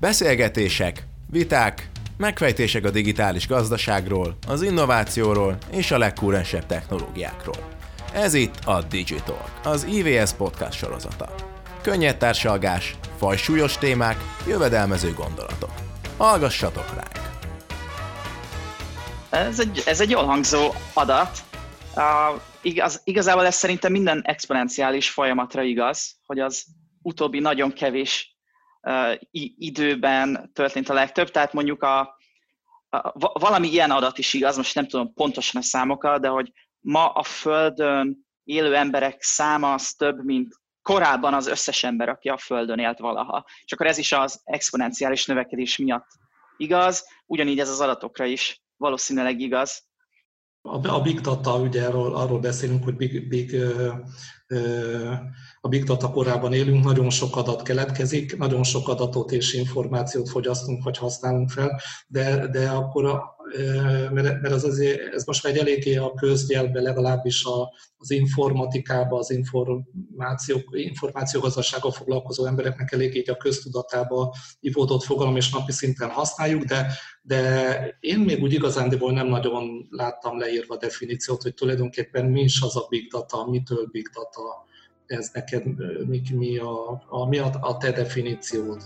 Beszélgetések, viták, megfejtések a digitális gazdaságról, az innovációról és a legkúrensebb technológiákról. Ez itt a Digital, az IVS podcast sorozata. Könnyed társalgás, fajsúlyos témák, jövedelmező gondolatok. Hallgassatok ránk! Ez egy, ez egy jól hangzó adat. Uh, igaz, igazából ez szerintem minden exponenciális folyamatra igaz, hogy az utóbbi nagyon kevés időben történt a legtöbb. Tehát mondjuk a, a, valami ilyen adat is igaz, most nem tudom pontosan a számokat, de hogy ma a Földön élő emberek száma az több, mint korábban az összes ember, aki a Földön élt valaha. És akkor ez is az exponenciális növekedés miatt igaz, ugyanígy ez az adatokra is valószínűleg igaz. A, big data, ugye arról, arról beszélünk, hogy big, big, a big data korában élünk, nagyon sok adat keletkezik, nagyon sok adatot és információt fogyasztunk vagy használunk fel, de, de akkor a, mert, az azért, ez most már egy eléggé a köznyelvben, legalábbis a, az informatikába, az információ, információgazdasággal foglalkozó embereknek elég így a köztudatába ivódott fogalom, és napi szinten használjuk, de, de én még úgy igazándiból nem nagyon láttam leírva a definíciót, hogy tulajdonképpen mi is az a big data, mitől big data, ez neked mi, mi, a, a, mi a, a te definíciód?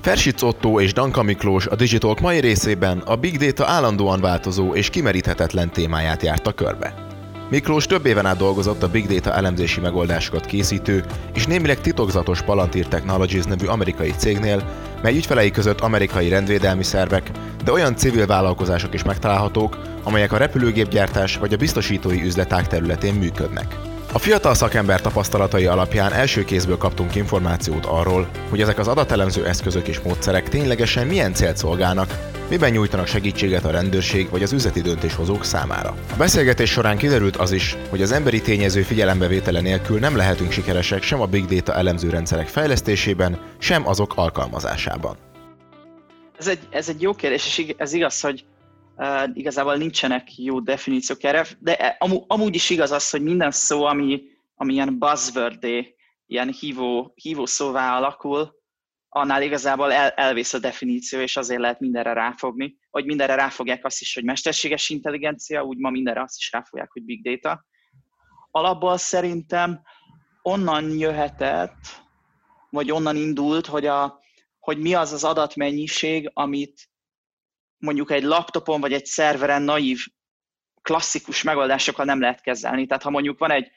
Fersic Otto és Danka Miklós a Digitalk mai részében a Big Data állandóan változó és kimeríthetetlen témáját járta körbe. Miklós több éven át dolgozott a Big Data elemzési megoldásokat készítő és némileg titokzatos Palantir Technologies nevű amerikai cégnél, mely ügyfelei között amerikai rendvédelmi szervek, de olyan civil vállalkozások is megtalálhatók, amelyek a repülőgépgyártás vagy a biztosítói üzleták területén működnek. A fiatal szakember tapasztalatai alapján első kézből kaptunk információt arról, hogy ezek az adatelemző eszközök és módszerek ténylegesen milyen célt szolgálnak, miben nyújtanak segítséget a rendőrség vagy az üzleti döntéshozók számára. A beszélgetés során kiderült az is, hogy az emberi tényező figyelembevétele nélkül nem lehetünk sikeresek sem a big data elemző rendszerek fejlesztésében, sem azok alkalmazásában. Ez egy, ez egy jó kérdés, és ez igaz, hogy Uh, igazából nincsenek jó definíciók erre, de e, amú, amúgy is igaz az, hogy minden szó, ami, ami ilyen buzzword ilyen hívó, hívó szóvá alakul, annál igazából el, elvész a definíció, és azért lehet mindenre ráfogni. Hogy mindenre ráfogják azt is, hogy mesterséges intelligencia, úgy ma mindenre azt is ráfogják, hogy big data. Alapból szerintem onnan jöhetett, vagy onnan indult, hogy, a, hogy mi az az adatmennyiség, amit mondjuk egy laptopon vagy egy szerveren naív, klasszikus megoldásokkal nem lehet kezelni. Tehát ha mondjuk van egy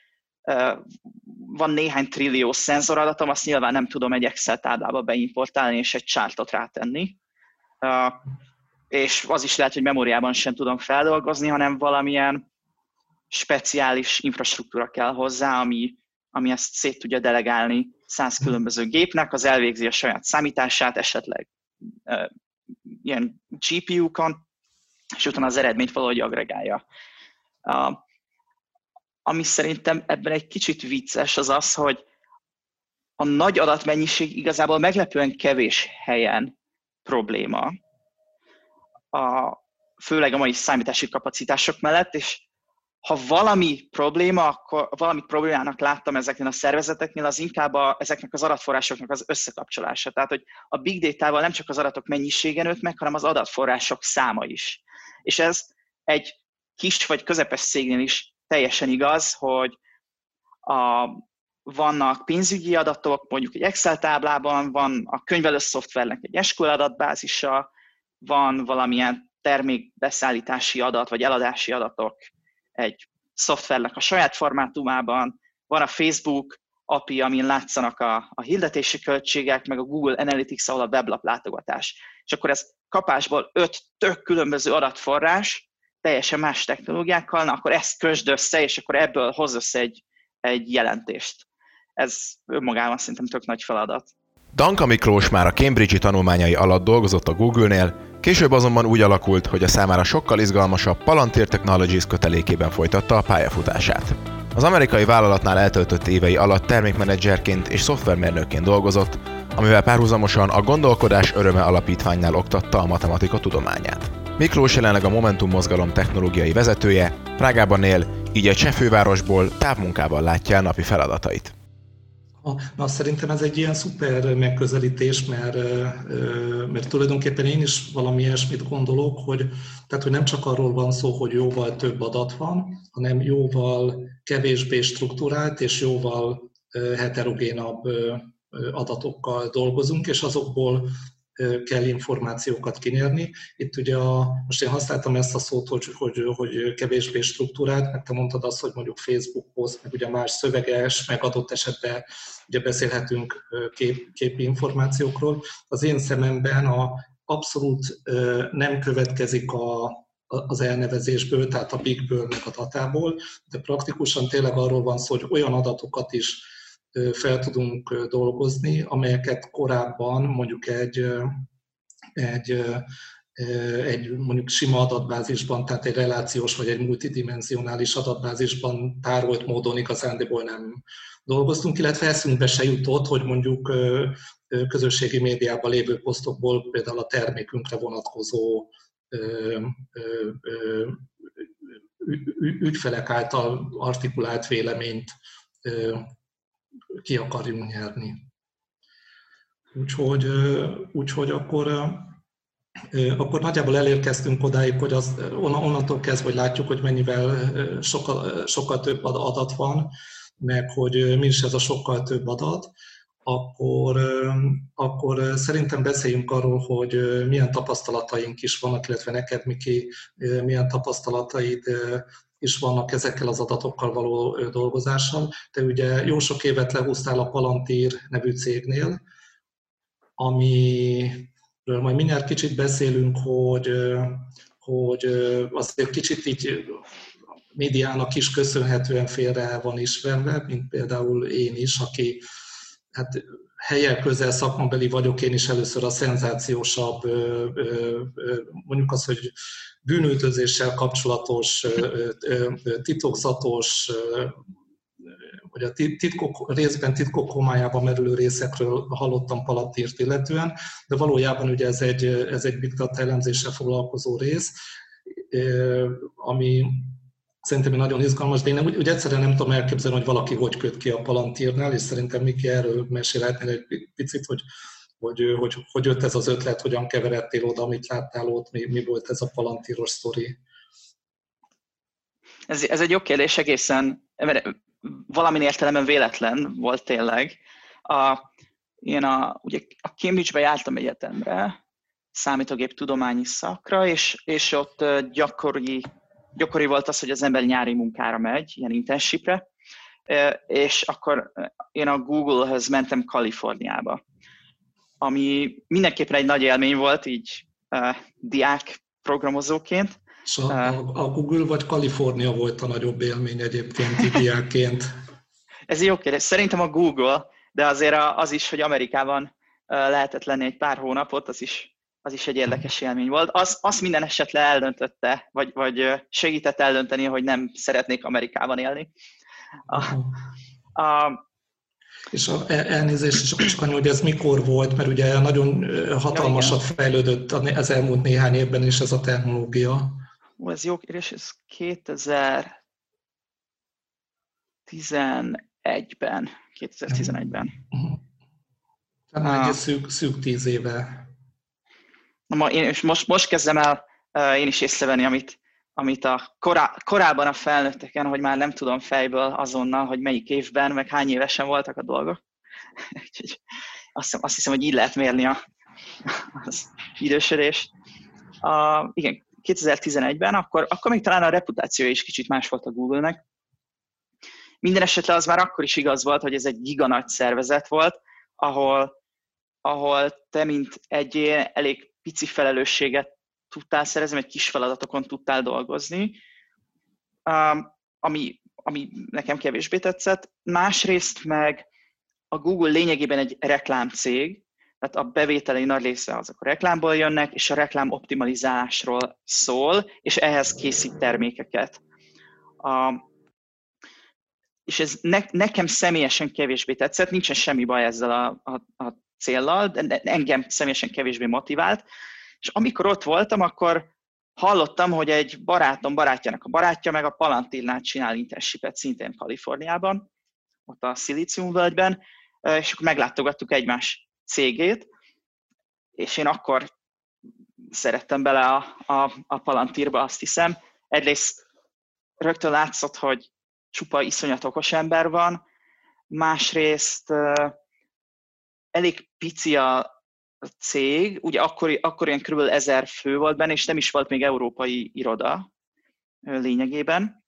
van néhány trillió szenzoradatom, azt nyilván nem tudom egy Excel táblába beimportálni és egy chartot rátenni. És az is lehet, hogy memóriában sem tudom feldolgozni, hanem valamilyen speciális infrastruktúra kell hozzá, ami, ami ezt szét tudja delegálni száz különböző gépnek, az elvégzi a saját számítását, esetleg ilyen GPU-kon, és utána az eredményt valahogy agregálja. Ami szerintem ebben egy kicsit vicces az az, hogy a nagy adatmennyiség igazából meglepően kevés helyen probléma, a, főleg a mai számítási kapacitások mellett, és ha valami probléma, akkor valamit problémának láttam ezeknél a szervezeteknél, az inkább a, ezeknek az adatforrásoknak az összekapcsolása. Tehát, hogy a big data-val nem csak az adatok mennyisége nőtt meg, hanem az adatforrások száma is. És ez egy kis vagy közepes cégnél is teljesen igaz, hogy a, vannak pénzügyi adatok, mondjuk egy Excel táblában, van a könyvelő szoftvernek egy SQL adatbázisa, van valamilyen termékbeszállítási adat, vagy eladási adatok egy szoftvernek a saját formátumában, van a Facebook API, amin látszanak a, a hirdetési költségek, meg a Google Analytics, ahol a weblap látogatás. És akkor ez kapásból öt tök különböző adatforrás, teljesen más technológiákkal, na, akkor ezt kösd össze, és akkor ebből hoz össze egy, egy jelentést. Ez önmagában szerintem tök nagy feladat. Danka Miklós már a Cambridge-i tanulmányai alatt dolgozott a Google-nél, Később azonban úgy alakult, hogy a számára sokkal izgalmasabb Palantir Technologies kötelékében folytatta a pályafutását. Az amerikai vállalatnál eltöltött évei alatt termékmenedzserként és szoftvermérnökként dolgozott, amivel párhuzamosan a Gondolkodás Öröme Alapítványnál oktatta a matematika tudományát. Miklós jelenleg a Momentum mozgalom technológiai vezetője, Prágában él, így egy cseh távmunkával látja a napi feladatait. Na, szerintem ez egy ilyen szuper megközelítés, mert, mert tulajdonképpen én is valami ilyesmit gondolok, hogy, tehát, hogy nem csak arról van szó, hogy jóval több adat van, hanem jóval kevésbé struktúrált és jóval heterogénabb adatokkal dolgozunk, és azokból kell információkat kinyerni. Itt ugye a, most én használtam ezt a szót, hogy, hogy, hogy kevésbé struktúrált, mert te mondtad azt, hogy mondjuk Facebook meg ugye más szöveges, meg adott esetben ugye beszélhetünk kép, képi információkról. Az én szememben a abszolút nem következik a, az elnevezésből, tehát a bigből, meg a datából, de praktikusan tényleg arról van szó, hogy olyan adatokat is fel tudunk dolgozni, amelyeket korábban mondjuk egy, egy, egy mondjuk sima adatbázisban, tehát egy relációs vagy egy multidimensionális adatbázisban tárolt módon igazándiból nem dolgoztunk, illetve eszünkbe se jutott, hogy mondjuk közösségi médiában lévő posztokból például a termékünkre vonatkozó ügyfelek által artikulált véleményt ki akarjunk nyerni. Úgyhogy, úgyhogy akkor, akkor nagyjából elérkeztünk odáig, hogy az, onnantól kezdve, hogy látjuk, hogy mennyivel sokkal, sokkal több adat van, meg hogy mi is ez a sokkal több adat, akkor, akkor szerintem beszéljünk arról, hogy milyen tapasztalataink is vannak, illetve neked, Miki, milyen tapasztalataid is vannak ezekkel az adatokkal való dolgozással. Te ugye jó sok évet lehúztál a Palantír nevű cégnél, amiről majd mindjárt kicsit beszélünk, hogy, hogy azért kicsit így médiának is köszönhetően félre van ismerve, mint például én is, aki hát helyek közel szakmabeli vagyok, én is először a szenzációsabb, mondjuk az, hogy bűnültözéssel kapcsolatos, titokzatos, vagy a titkok, részben titkok homályába merülő részekről hallottam Palatírt illetően, de valójában ugye ez egy, ez egy big data elemzéssel foglalkozó rész, ami szerintem nagyon izgalmas, de én úgy, úgy egyszerűen nem tudom elképzelni, hogy valaki hogy köt ki a Palantírnál, és szerintem Miki erről mesélhetnél egy picit, hogy hogy, hogy, hogy jött ez az ötlet, hogyan keveredtél oda, amit láttál ott, mi, mi volt ez a palantíros sztori? Ez, ez egy jó kérdés egészen, mert valamin értelemben véletlen volt tényleg. A, én a, ugye a Cambridge-be jártam egyetemre, számítógép tudományi szakra, és, és ott gyakori, gyakori volt az, hogy az ember nyári munkára megy, ilyen internshipre, és akkor én a Google-höz mentem Kaliforniába ami mindenképpen egy nagy élmény volt, így uh, diák programozóként. A, uh, a Google vagy Kalifornia volt a nagyobb élmény egyébként diákként? Ez jó kérdés. Szerintem a Google, de azért az is, hogy Amerikában lehetett lenni egy pár hónapot, az is, az is egy érdekes élmény volt. Az, azt minden esetre eldöntötte, vagy, vagy segített eldönteni, hogy nem szeretnék Amerikában élni. A, a, és a elnézést, és akkor csak annyi, hogy ez mikor volt, mert ugye nagyon hatalmasat fejlődött az elmúlt néhány évben is ez a technológia. Ó, ez jó kérdés, ez 2011-ben. 2011-ben. Uh-huh. Tehát egy szűk, szűk tíz éve. Ma én, most, most kezdem el én is észrevenni, amit, amit a korá, korábban a felnőtteken, hogy már nem tudom fejből azonnal, hogy melyik évben, meg hány évesen voltak a dolgok. azt, azt hiszem, hogy így lehet mérni a, az idősödést. A, igen, 2011-ben, akkor, akkor még talán a reputáció is kicsit más volt a Google-nek. Minden esetre az már akkor is igaz volt, hogy ez egy giga nagy szervezet volt, ahol, ahol te, mint egy elég pici felelősséget tudtál szerezni, vagy kis feladatokon tudtál dolgozni, ami, ami nekem kevésbé tetszett. Másrészt meg a Google lényegében egy reklámcég, tehát a bevételei nagy része azok a reklámból jönnek, és a reklám optimalizálásról szól, és ehhez készít termékeket. A, és ez ne, nekem személyesen kevésbé tetszett, nincsen semmi baj ezzel a, a, a céllal, de engem személyesen kevésbé motivált, és amikor ott voltam, akkor hallottam, hogy egy barátom barátjának a barátja meg a Palantirnál csinál internshipet szintén Kaliforniában, ott a Szilíciumvölgyben, és akkor meglátogattuk egymás cégét, és én akkor szerettem bele a, a, a Palantírba, azt hiszem. Egyrészt rögtön látszott, hogy csupa iszonyat okos ember van, másrészt elég pici a cég, ugye akkor, akkor ilyen kb. ezer fő volt benne, és nem is volt még európai iroda lényegében.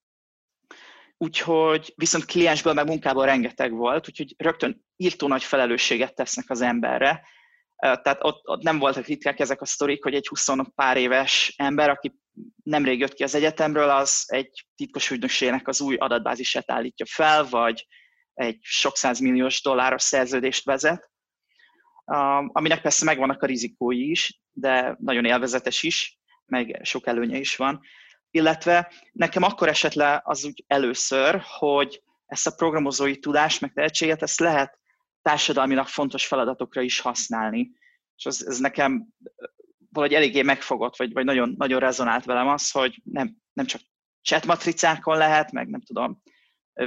Úgyhogy viszont kliensből meg munkából rengeteg volt, úgyhogy rögtön írtó nagy felelősséget tesznek az emberre. Tehát ott, ott nem voltak ritkák ezek a sztorik, hogy egy 20 pár éves ember, aki nemrég jött ki az egyetemről, az egy titkos ügynökségnek az új adatbázisát állítja fel, vagy egy sok milliós dolláros szerződést vezet, aminek persze megvannak a rizikói is, de nagyon élvezetes is, meg sok előnye is van. Illetve nekem akkor esett le az úgy először, hogy ezt a programozói tudást, meg tehetséget, ezt lehet társadalmilag fontos feladatokra is használni. És ez, ez nekem valahogy eléggé megfogott, vagy, vagy nagyon, nagyon rezonált velem az, hogy nem, nem csak chatmatricákon lehet, meg nem tudom,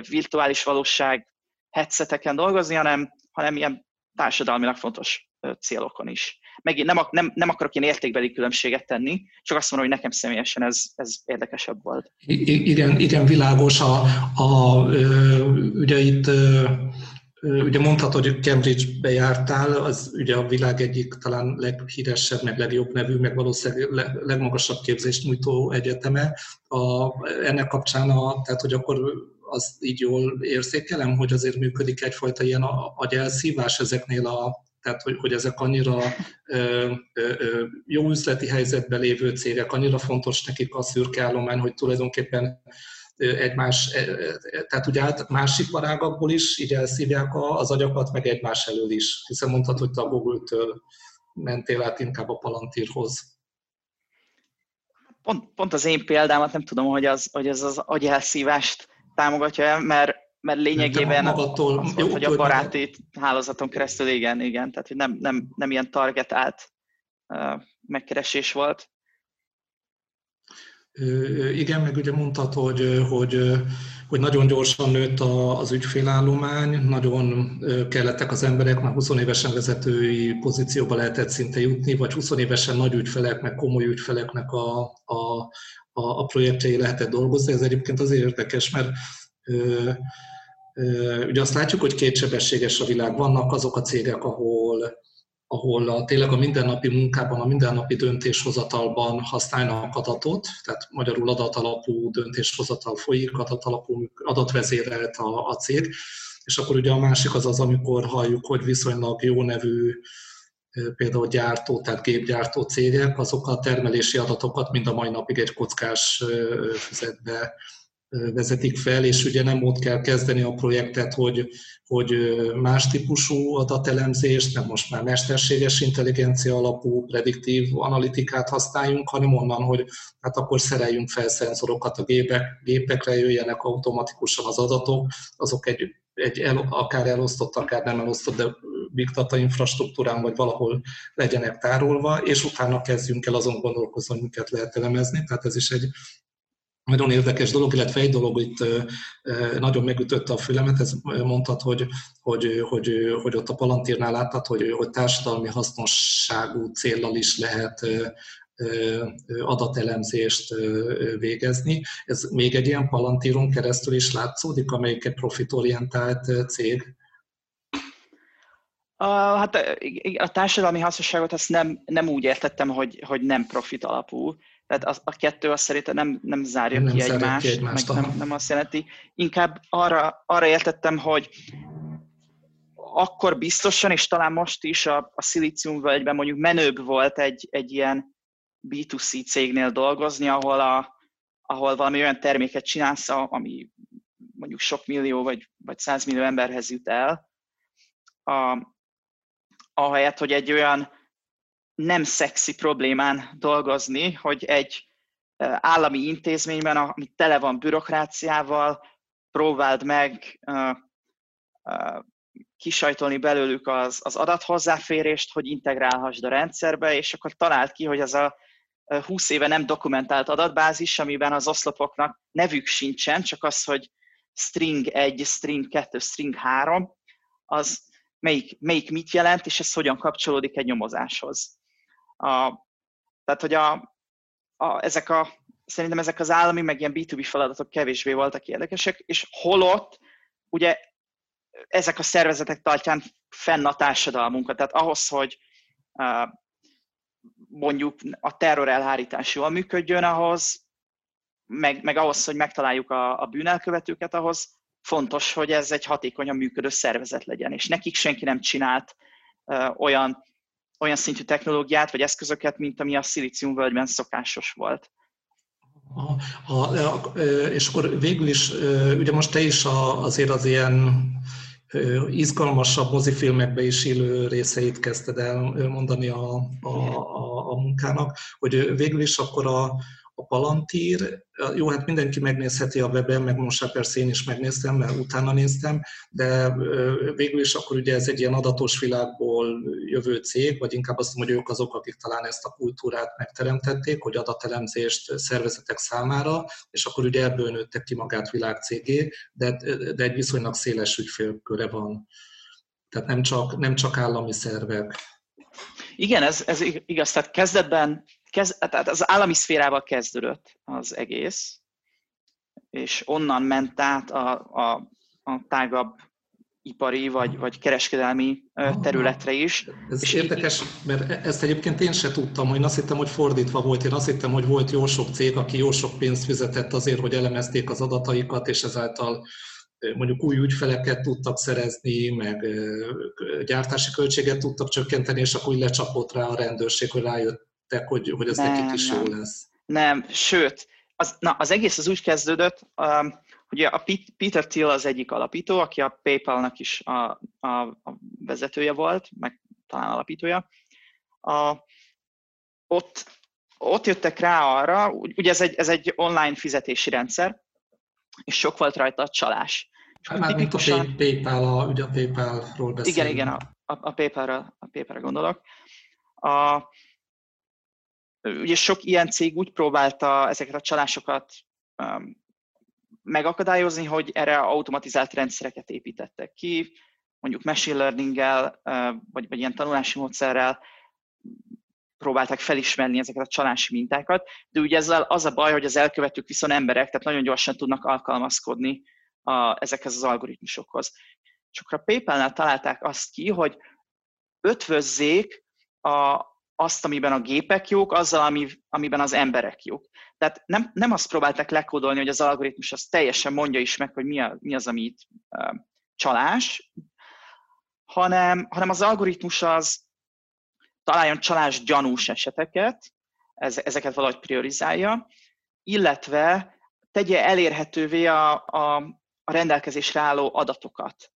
virtuális valóság headseteken dolgozni, hanem, hanem ilyen társadalmilag fontos célokon is. Megint nem, nem, nem akarok ilyen értékbeli különbséget tenni, csak azt mondom, hogy nekem személyesen ez, ez érdekesebb volt. I- igen, igen, világos. A, a, ugye itt Ugye mondhatod, hogy Cambridge-be jártál, az ugye a világ egyik talán leghíresebb, meg legjobb nevű, meg valószínűleg legmagasabb képzést nyújtó egyeteme. A, ennek kapcsán, a, tehát hogy akkor azt így jól érzékelem, hogy azért működik egyfajta ilyen agyelszívás ezeknél a tehát hogy, hogy ezek annyira ö, ö, jó üzleti helyzetben lévő cégek, annyira fontos nekik a szürke állomány, hogy tulajdonképpen egymás, tehát ugye át másik parágakból is így elszívják az agyakat, meg egymás elől is, hiszen mondhatod, hogy te a Google-től mentél át inkább a Palantírhoz. Pont, pont az én példámat nem tudom, hogy, az, hogy ez az agyelszívást támogatja mert, mert lényegében magadtól, az volt, hogy a baráti hálózaton keresztül, igen, igen, tehát hogy nem, nem, nem ilyen targetált uh, megkeresés volt. Igen, meg ugye mondtad, hogy, hogy, hogy nagyon gyorsan nőtt az ügyfélállomány, nagyon kellettek az emberek, már 20 évesen vezetői pozícióba lehetett szinte jutni, vagy 20 évesen nagy ügyfelek, meg komoly ügyfeleknek a, a, a, a projektjei lehetett dolgozni. Ez egyébként azért érdekes, mert ö, ö, ugye azt látjuk, hogy kétsebességes a világ. Vannak azok a cégek, ahol ahol a, tényleg a mindennapi munkában, a mindennapi döntéshozatalban használnak adatot, tehát magyarul adatalapú döntéshozatal folyik, adatalapú, adatvezérelt a, a cég, és akkor ugye a másik az az, amikor halljuk, hogy viszonylag jó nevű például gyártó, tehát gépgyártó cégek, azok a termelési adatokat mind a mai napig egy kockás füzetbe vezetik fel, és ugye nem ott kell kezdeni a projektet, hogy, hogy más típusú adatelemzést, nem most már mesterséges intelligencia alapú prediktív analitikát használjunk, hanem onnan, hogy hát akkor szereljünk fel szenzorokat a gépek, gépekre, jöjjenek automatikusan az adatok, azok egy, egy el, akár elosztott, akár nem elosztott, de big data infrastruktúrán, vagy valahol legyenek tárolva, és utána kezdjünk el azon gondolkozni, hogy miket lehet elemezni. Tehát ez is egy nagyon érdekes dolog, illetve egy dolog itt nagyon megütötte a fülemet, ez mondtad, hogy, hogy, hogy, hogy ott a Palantírnál láttad, hogy, hogy társadalmi hasznosságú céllal is lehet adatelemzést végezni. Ez még egy ilyen Palantíron keresztül is látszódik, amelyik egy profitorientált cég? A, hát a társadalmi hasznosságot azt nem, nem úgy értettem, hogy, hogy nem profit alapú. Tehát az, a kettő azt szerintem nem, nem zárja nem ki egymást, ki egymást meg nem, nem azt jelenti. Inkább arra, arra értettem, hogy akkor biztosan, és talán most is a, a völgyben mondjuk menőbb volt egy, egy ilyen B2C cégnél dolgozni, ahol, a, ahol valami olyan terméket csinálsz, ami mondjuk sok millió vagy, vagy százmillió emberhez jut el, a, ahelyett, hogy egy olyan nem szexi problémán dolgozni, hogy egy állami intézményben, ami tele van bürokráciával, próbáld meg kisajtolni belőlük az, az adathozzáférést, hogy integrálhassd a rendszerbe, és akkor talált ki, hogy az a 20 éve nem dokumentált adatbázis, amiben az oszlopoknak nevük sincsen, csak az, hogy string 1, string 2, string 3, az melyik, melyik mit jelent, és ez hogyan kapcsolódik egy nyomozáshoz. A, tehát, hogy a, a, ezek a, szerintem ezek az állami, meg ilyen B2B feladatok kevésbé voltak érdekesek, és holott ugye ezek a szervezetek tartják fenn a társadalmunkat. Tehát ahhoz, hogy uh, mondjuk a terror elhárítás jól működjön, ahhoz, meg, meg ahhoz, hogy megtaláljuk a, a bűnelkövetőket, ahhoz fontos, hogy ez egy hatékonyan működő szervezet legyen, és nekik senki nem csinált olyan, olyan szintű technológiát vagy eszközöket, mint ami a Silicium völgyben szokásos volt. A, a, a, és akkor végül is, ugye most te is azért az ilyen izgalmasabb mozifilmekbe is élő részeit kezdted el mondani a, a, a, a munkának, hogy végül is akkor a, a Palantír, jó, hát mindenki megnézheti a webben, meg most persze én is megnéztem, mert utána néztem, de végül is akkor ugye ez egy ilyen adatos világból jövő cég, vagy inkább azt mondom, hogy ők azok, akik talán ezt a kultúrát megteremtették, hogy adatelemzést szervezetek számára, és akkor ugye ebből nőttek ki magát világcégé, de, de egy viszonylag széles ügyfélköre van. Tehát nem csak, nem csak állami szervek. Igen, ez, ez igaz. Tehát kezdetben kez, tehát az állami szférával kezdődött az egész, és onnan ment át a, a, a tágabb ipari vagy, vagy kereskedelmi területre is. Ez és érdekes, mert e- ezt egyébként én se tudtam, hogy én azt hittem, hogy fordítva volt. Én azt hittem, hogy volt jó sok cég, aki jó sok pénzt fizetett azért, hogy elemezték az adataikat, és ezáltal mondjuk új ügyfeleket tudtak szerezni, meg gyártási költséget tudtak csökkenteni, és akkor úgy lecsapott rá a rendőrség, hogy rájött hittek, hogy, hogy nem, nekik is nem. jó lesz. Nem, sőt, az, na, az egész az úgy kezdődött, um, ugye a Peter Thiel az egyik alapító, aki a PayPal-nak is a, a, a vezetője volt, meg talán alapítója. A, ott, ott jöttek rá arra, ugye ez egy, ez egy online fizetési rendszer, és sok volt rajta a csalás. Hát már tipikusan... mint a PayPal, a, ugye a PayPal-ról beszélünk. Igen, igen, a, a, a PayPal-ra, a gondolok. A, Ugye sok ilyen cég úgy próbálta ezeket a csalásokat um, megakadályozni, hogy erre automatizált rendszereket építettek ki, mondjuk machine learning-gel, vagy, vagy ilyen tanulási módszerrel próbálták felismerni ezeket a csalási mintákat, de ugye ezzel az a baj, hogy az elkövetők viszont emberek, tehát nagyon gyorsan tudnak alkalmazkodni a, ezekhez az algoritmusokhoz. Akkor a PayPal-nál találták azt ki, hogy ötvözzék a, azt, amiben a gépek jók, azzal, ami, amiben az emberek jók. Tehát nem, nem azt próbálták lekódolni, hogy az algoritmus az teljesen mondja is meg, hogy mi, a, mi az, amit uh, csalás, hanem, hanem az algoritmus az találjon csalás gyanús eseteket, ez, ezeket valahogy priorizálja, illetve tegye elérhetővé a, a, a rendelkezésre álló adatokat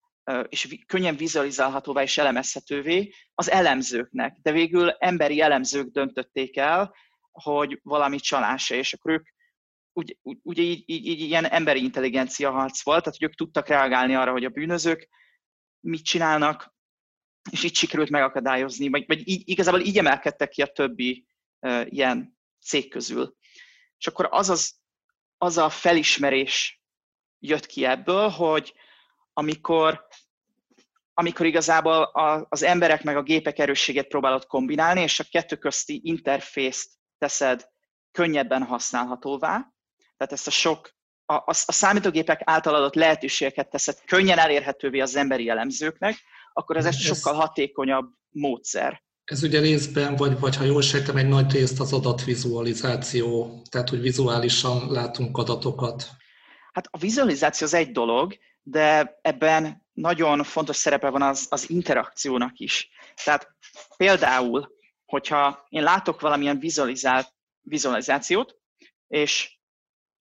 és könnyen vizualizálhatóvá és elemezhetővé az elemzőknek. De végül emberi elemzők döntötték el, hogy valami csalása, és akkor ők ugye, ugye így, így, így ilyen emberi intelligencia harc volt, tehát hogy ők tudtak reagálni arra, hogy a bűnözők mit csinálnak, és így sikerült megakadályozni, vagy, vagy így, igazából így emelkedtek ki a többi uh, ilyen cég közül. És akkor az, az, az a felismerés jött ki ebből, hogy amikor, amikor igazából a, az emberek meg a gépek erősséget próbálod kombinálni, és a kettő közti interfészt teszed könnyebben használhatóvá, tehát ezt a sok, a, a, a számítógépek által adott lehetőségeket teszed könnyen elérhetővé az emberi elemzőknek, akkor ez egy sokkal hatékonyabb módszer. Ez ugye részben, vagy, vagy ha jól sejtem, egy nagy részt az adatvizualizáció, tehát hogy vizuálisan látunk adatokat. Hát a vizualizáció az egy dolog, de ebben nagyon fontos szerepe van az, az interakciónak is. Tehát például, hogyha én látok valamilyen vizualizált, vizualizációt, és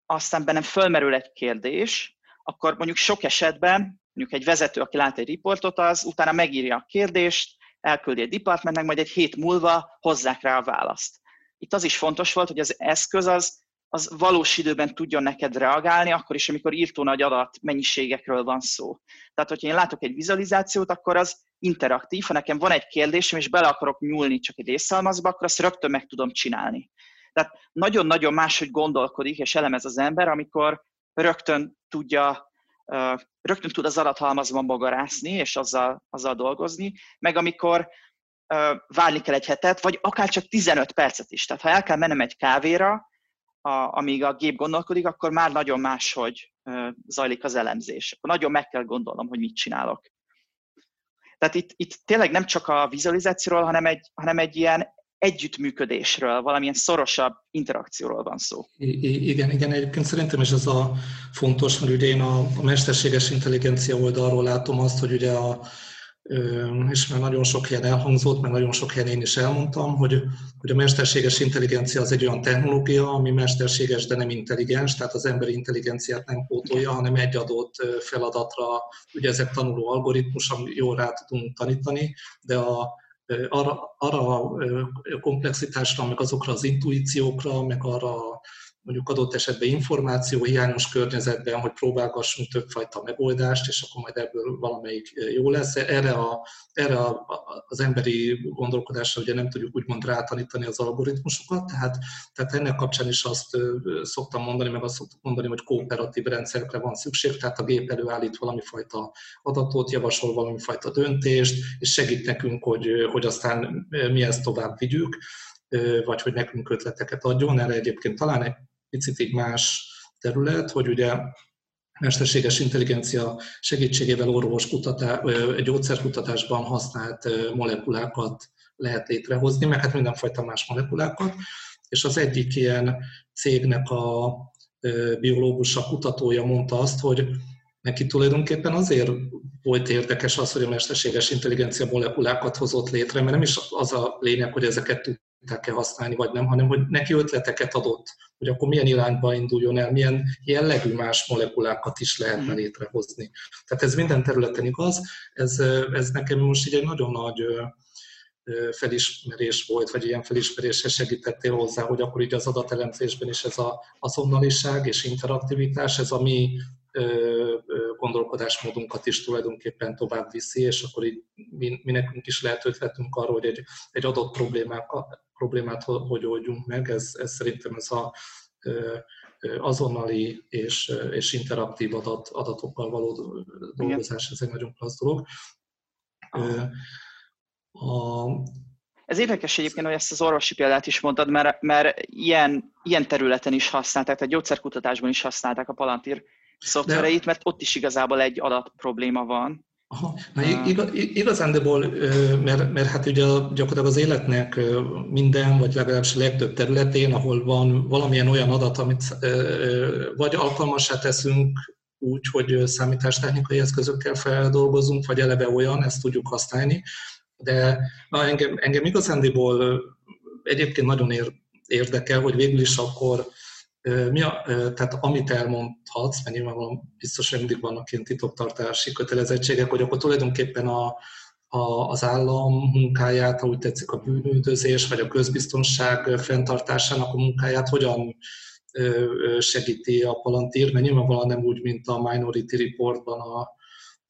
aztán bennem fölmerül egy kérdés, akkor mondjuk sok esetben, mondjuk egy vezető, aki lát egy riportot, az utána megírja a kérdést, elküldi egy departmentnek, majd egy hét múlva hozzák rá a választ. Itt az is fontos volt, hogy az eszköz az az valós időben tudjon neked reagálni, akkor is, amikor írtó nagy adat mennyiségekről van szó. Tehát, hogyha én látok egy vizualizációt, akkor az interaktív, ha nekem van egy kérdésem, és bele akarok nyúlni csak egy részszalmazba, akkor azt rögtön meg tudom csinálni. Tehát nagyon-nagyon máshogy gondolkodik és elemez az ember, amikor rögtön tudja rögtön tud az adathalmazban bogarászni, és azzal, azzal dolgozni, meg amikor várni kell egy hetet, vagy akár csak 15 percet is. Tehát ha el kell mennem egy kávéra, a, amíg a gép gondolkodik, akkor már nagyon máshogy zajlik az elemzés. Akkor nagyon meg kell gondolnom, hogy mit csinálok. Tehát itt, itt tényleg nem csak a vizualizációról, hanem egy, hanem egy ilyen együttműködésről, valamilyen szorosabb interakcióról van szó. I- igen, igen, egyébként szerintem is ez a fontos, mert ugye én a, a mesterséges intelligencia oldalról látom azt, hogy ugye a, és már nagyon sok helyen elhangzott, mert nagyon sok helyen én is elmondtam, hogy, hogy a mesterséges intelligencia az egy olyan technológia, ami mesterséges, de nem intelligens, tehát az emberi intelligenciát nem pótolja, hanem egy adott feladatra, ugye ezek tanuló algoritmus, ami jól rá tudunk tanítani, de a, arra, arra a komplexitásra, meg azokra az intuíciókra, meg arra mondjuk adott esetben információ hiányos környezetben, hogy próbálgassunk többfajta megoldást, és akkor majd ebből valamelyik jó lesz. Erre, a, erre a, az emberi gondolkodásra ugye nem tudjuk úgymond rátanítani az algoritmusokat, tehát, tehát ennek kapcsán is azt szoktam mondani, meg azt szoktam mondani, hogy kooperatív rendszerekre van szükség, tehát a gép előállít valami fajta adatot, javasol valami fajta döntést, és segít nekünk, hogy, hogy aztán mi ezt tovább vigyük vagy hogy nekünk ötleteket adjon. Erre egyébként talán picit más terület, hogy ugye mesterséges intelligencia segítségével orvoskutatás, gyógyszerkutatásban használt molekulákat lehet létrehozni, meg hát mindenfajta más molekulákat, és az egyik ilyen cégnek a biológusa, kutatója mondta azt, hogy neki tulajdonképpen azért volt érdekes az, hogy a mesterséges intelligencia molekulákat hozott létre, mert nem is az a lényeg, hogy ezeket tudták-e használni, vagy nem, hanem hogy neki ötleteket adott, hogy akkor milyen irányba induljon el, milyen jellegű más molekulákat is lehetne mhm. létrehozni. Tehát ez minden területen igaz, ez, ez nekem most így egy nagyon nagy felismerés volt, vagy ilyen felismeréshez segítettél hozzá, hogy akkor így az adatelemzésben is ez a azonnaliság és interaktivitás, ez a mi gondolkodásmódunkat is tulajdonképpen tovább viszi, és akkor így mi, mi nekünk is lehet ötletünk arról, hogy egy, egy adott problémát, problémát hogy oldjunk meg. Ez, ez szerintem ez a azonnali és, és interaktív adat, adatokkal való dolgozás, ez egy nagyon klassz dolog. A, ez érdekes egyébként, hogy ezt az orvosi példát is mondtad, mert, mert ilyen, ilyen területen is használták, tehát gyógyszerkutatásban is használták a Palantir szoftvereit, mert ott is igazából egy adat probléma van. Aha, na igaz, igazándiból, mert, mert hát ugye gyakorlatilag az életnek minden, vagy legalábbis a legtöbb területén, ahol van valamilyen olyan adat, amit vagy alkalmasá teszünk úgy, hogy számítástechnikai eszközökkel feldolgozunk, vagy eleve olyan, ezt tudjuk használni. De na, engem, engem igazándiból egyébként nagyon ér, érdekel, hogy végül is akkor mi a, tehát amit elmondhatsz, mert nyilvánvalóan biztos, hogy mindig vannak ilyen titoktartási kötelezettségek, hogy akkor tulajdonképpen a, a, az állam munkáját, ahogy tetszik a bűnüldözés, vagy a közbiztonság fenntartásának a munkáját hogyan segíti a Palantir, mert nyilvánvalóan nem úgy, mint a Minority Reportban a,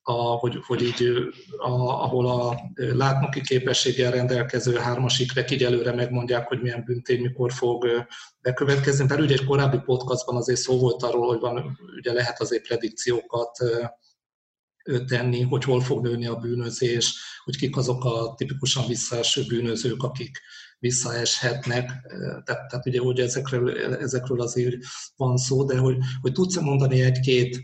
a, hogy, hogy így, a, ahol a látnoki képességgel rendelkező hármasikre egyelőre megmondják, hogy milyen büntény mikor fog bekövetkezni. Mert ugye egy korábbi podcastban azért szó volt arról, hogy van, ugye lehet azért predikciókat tenni, hogy hol fog nőni a bűnözés, hogy kik azok a tipikusan visszaeső bűnözők, akik visszaeshetnek. Tehát, tehát ugye, hogy ezekről, ezekről azért van szó, de hogy, hogy tudsz mondani egy-két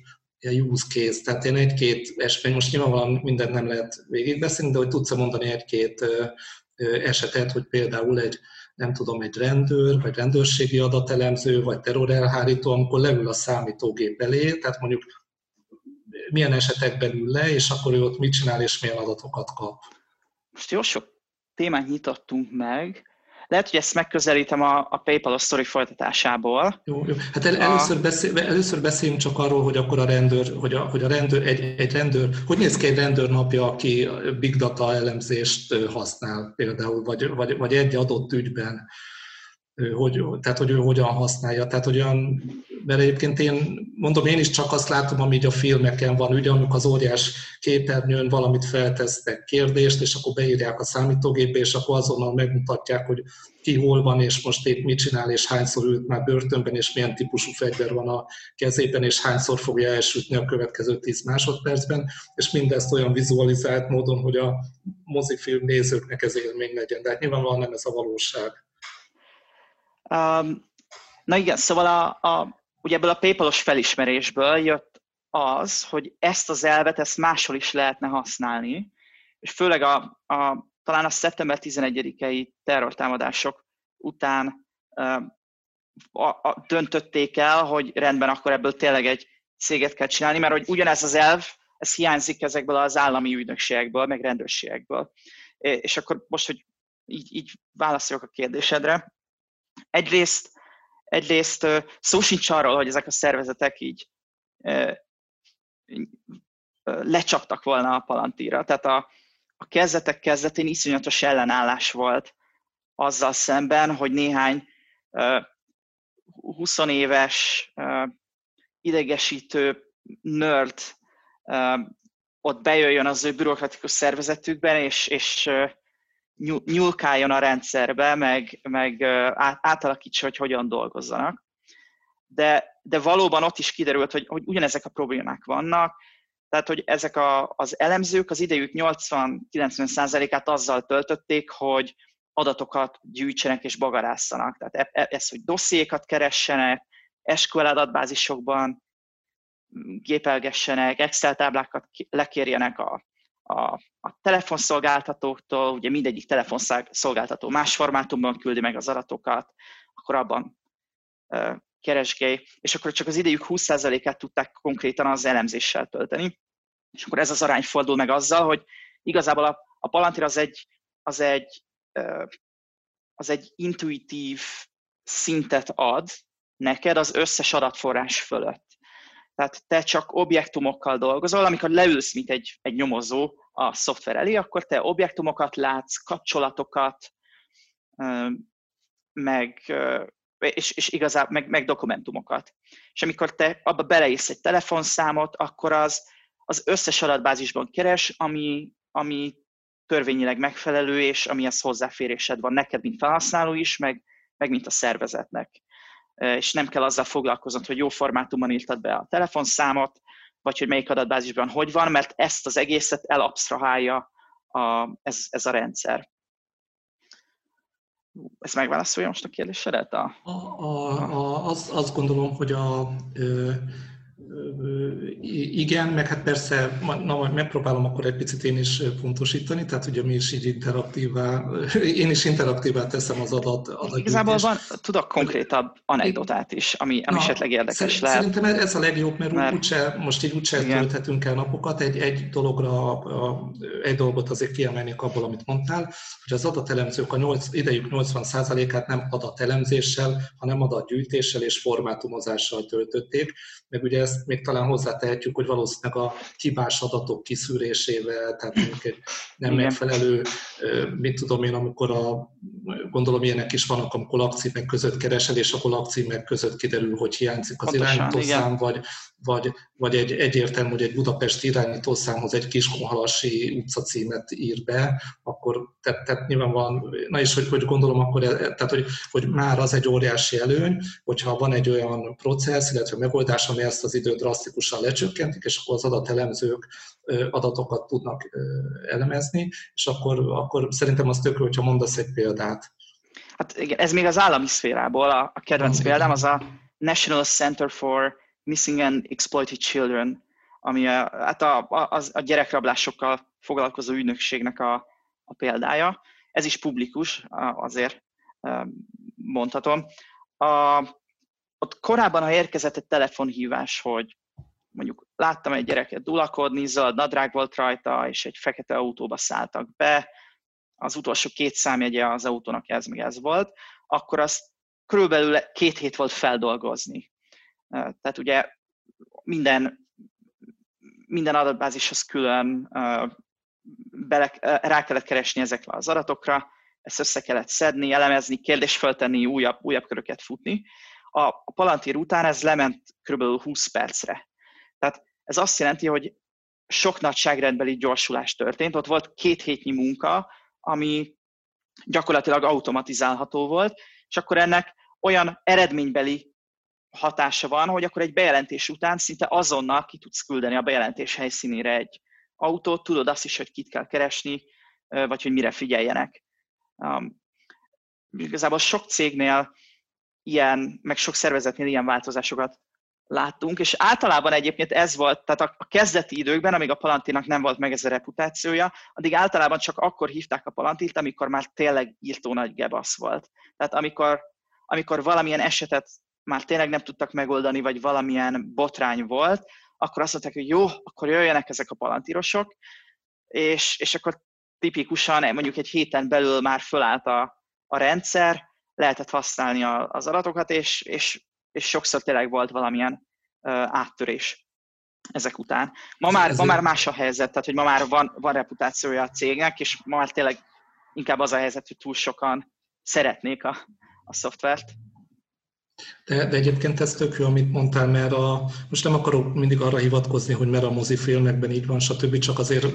use case, tehát én egy-két esetben, most nyilvánvalóan mindent nem lehet végigbeszélni, de hogy tudsz mondani egy-két esetet, hogy például egy, nem tudom, egy rendőr, vagy rendőrségi adatelemző, vagy terrorelhárító, amikor leül a számítógép elé, tehát mondjuk milyen esetekben ül le, és akkor ő ott mit csinál, és milyen adatokat kap. Most jó sok témát nyitottunk meg, lehet, hogy ezt megközelítem a, a PayPal sztori folytatásából. Jó, jó. Hát el, először, beszél, először beszéljünk csak arról, hogy akkor a rendőr, hogy a, hogy a rendőr, egy, egy rendőr, hogy néz ki egy rendőr napja, aki big data elemzést használ például, vagy, vagy, vagy egy adott ügyben, hogy, tehát hogy ő hogyan használja. Tehát, hogy olyan mert egyébként én mondom, én is csak azt látom, ami így a filmeken van, ugye amikor az óriás képernyőn valamit feltesznek kérdést, és akkor beírják a számítógépbe, és akkor azonnal megmutatják, hogy ki hol van, és most épp mit csinál, és hányszor ült már börtönben, és milyen típusú fegyver van a kezében, és hányszor fogja elsütni a következő 10 másodpercben, és mindezt olyan vizualizált módon, hogy a mozifilm nézőknek ez élmény legyen. De hát nyilvánvalóan nem ez a valóság. Um, na igen, szóval a, a, ugye ebből a PayPal-os felismerésből jött az, hogy ezt az elvet, ezt máshol is lehetne használni, és főleg a, a talán a szeptember 11-i terrortámadások után a, a, döntötték el, hogy rendben, akkor ebből tényleg egy céget kell csinálni, mert hogy ugyanez az elv, ez hiányzik ezekből az állami ügynökségekből, meg rendőrségekből. És akkor most, hogy így, így válaszoljak a kérdésedre. Egyrészt, egyrészt szó sincs arról, hogy ezek a szervezetek így lecsaptak volna a palantíra. Tehát a, a kezdetek kezdetén iszonyatos ellenállás volt azzal szemben, hogy néhány uh, 20 éves idegesítő nerd ott bejöjjön az ő bürokratikus szervezetükben, és, és nyúlkáljon a rendszerbe, meg, meg átalakítsa, hogy hogyan dolgozzanak. De, de valóban ott is kiderült, hogy, hogy ugyanezek a problémák vannak, tehát, hogy ezek a, az elemzők az idejük 80-90%-át azzal töltötték, hogy adatokat gyűjtsenek és bagarásszanak. Tehát e, e, ez, hogy dossziékat keressenek, SQL adatbázisokban gépelgessenek, Excel táblákat lekérjenek a, a, a telefonszolgáltatóktól, ugye mindegyik telefonszolgáltató más formátumban küldi meg az adatokat, akkor abban keresgélj, és akkor csak az idejük 20%-át tudták konkrétan az elemzéssel tölteni. És akkor ez az arány fordul meg azzal, hogy igazából a, a Palantir az egy, az egy, az egy intuitív szintet ad neked az összes adatforrás fölött. Tehát te csak objektumokkal dolgozol, amikor leülsz, mint egy, egy nyomozó a szoftver elé, akkor te objektumokat látsz, kapcsolatokat, meg és, és igazából meg, meg dokumentumokat. És amikor te abba beleész egy telefonszámot, akkor az az összes adatbázisban keres, ami, ami törvényileg megfelelő, és amihez hozzáférésed van neked, mint felhasználó is, meg, meg mint a szervezetnek. És nem kell azzal foglalkoznod, hogy jó formátumban írtad be a telefonszámot, vagy hogy melyik adatbázisban hogy van, mert ezt az egészet elabsztrahálja a, ez, ez a rendszer. Ezt megválaszolja most a kérdésedet? A, a, a, a, azt, azt gondolom, hogy a, igen, meg hát persze, na majd megpróbálom akkor egy picit én is pontosítani, tehát ugye mi is így interaktívá, én is interaktívá teszem az adat adatgyűjtést. Igazából van, tudok konkrétabb anekdotát is, ami, ami na, esetleg érdekes lehet. Szerintem ez a legjobb, mert, mert úgyse, most így úgyse tölthetünk el napokat. Egy, egy dologra, egy dolgot azért kiemelnék abból, amit mondtál, hogy az adatelemzők a 8, idejük 80%-át nem adatelemzéssel, hanem adatgyűjtéssel és formátumozással töltötték, meg ugye ezt még talán hozzátehetjük, hogy valószínűleg a hibás adatok kiszűrésével, tehát mondjuk egy nem Igen. megfelelő, mit tudom én, amikor a, gondolom ilyenek is vannak, amikor lakcímek között keresel, és akkor lakcímek között kiderül, hogy hiányzik az irányítószám, vagy, vagy, vagy egy egyértelmű, hogy egy Budapest irányítószámhoz egy Kiskunhalasi utcacímet ír be, akkor tehát, tehát nyilván van, na és hogy, hogy gondolom akkor, e, tehát hogy, hogy már az egy óriási előny, hogyha van egy olyan processz, illetve megoldás, ami ezt az időt drasztikusan lecsökkentik, és akkor az adatelemzők adatokat tudnak elemezni, és akkor, akkor szerintem az tök hogyha mondasz egy példát. Hát igen, ez még az állami szférából, a, a kedvenc ah, példám az a National Center for Missing and Exploited Children, ami a, hát a, a, a gyerekrablásokkal foglalkozó ügynökségnek a, a példája. Ez is publikus, azért mondhatom. A, ott korábban, ha érkezett egy telefonhívás, hogy mondjuk láttam egy gyereket dulakodni, zöld nadrág volt rajta, és egy fekete autóba szálltak be, az utolsó két számjegye az autónak ez meg ez volt, akkor azt körülbelül két hét volt feldolgozni. Tehát ugye minden, minden adatbázishoz külön bele, rá kellett keresni ezekre az adatokra, ezt össze kellett szedni, elemezni, kérdést föltenni, újabb, újabb köröket futni. a, a Palantir után ez lement kb. 20 percre. Tehát ez azt jelenti, hogy sok nagyságrendbeli gyorsulás történt. Ott volt két hétnyi munka, ami gyakorlatilag automatizálható volt, és akkor ennek olyan eredménybeli hatása van, hogy akkor egy bejelentés után szinte azonnal ki tudsz küldeni a bejelentés helyszínére egy autót, tudod azt is, hogy kit kell keresni, vagy hogy mire figyeljenek. Um, igazából sok cégnél ilyen, meg sok szervezetnél ilyen változásokat láttunk, és általában egyébként ez volt, tehát a, kezdeti időkben, amíg a Palantinak nem volt meg ez a reputációja, addig általában csak akkor hívták a Palantilt, amikor már tényleg írtó nagy gebasz volt. Tehát amikor, amikor valamilyen esetet már tényleg nem tudtak megoldani, vagy valamilyen botrány volt, akkor azt mondták, hogy jó, akkor jöjjenek ezek a palantírosok, és, és akkor tipikusan mondjuk egy héten belül már fölállt a, a rendszer, lehetett használni a, az adatokat, és, és, és sokszor tényleg volt valamilyen áttörés ezek után. Ma már, ma már más a helyzet, tehát hogy ma már van, van reputációja a cégnek, és ma már tényleg inkább az a helyzet, hogy túl sokan szeretnék a, a szoftvert. De, de egyébként ez tök jó, amit mondtál, mert a, most nem akarok mindig arra hivatkozni, hogy mert a mozifilmekben így van, stb., csak azért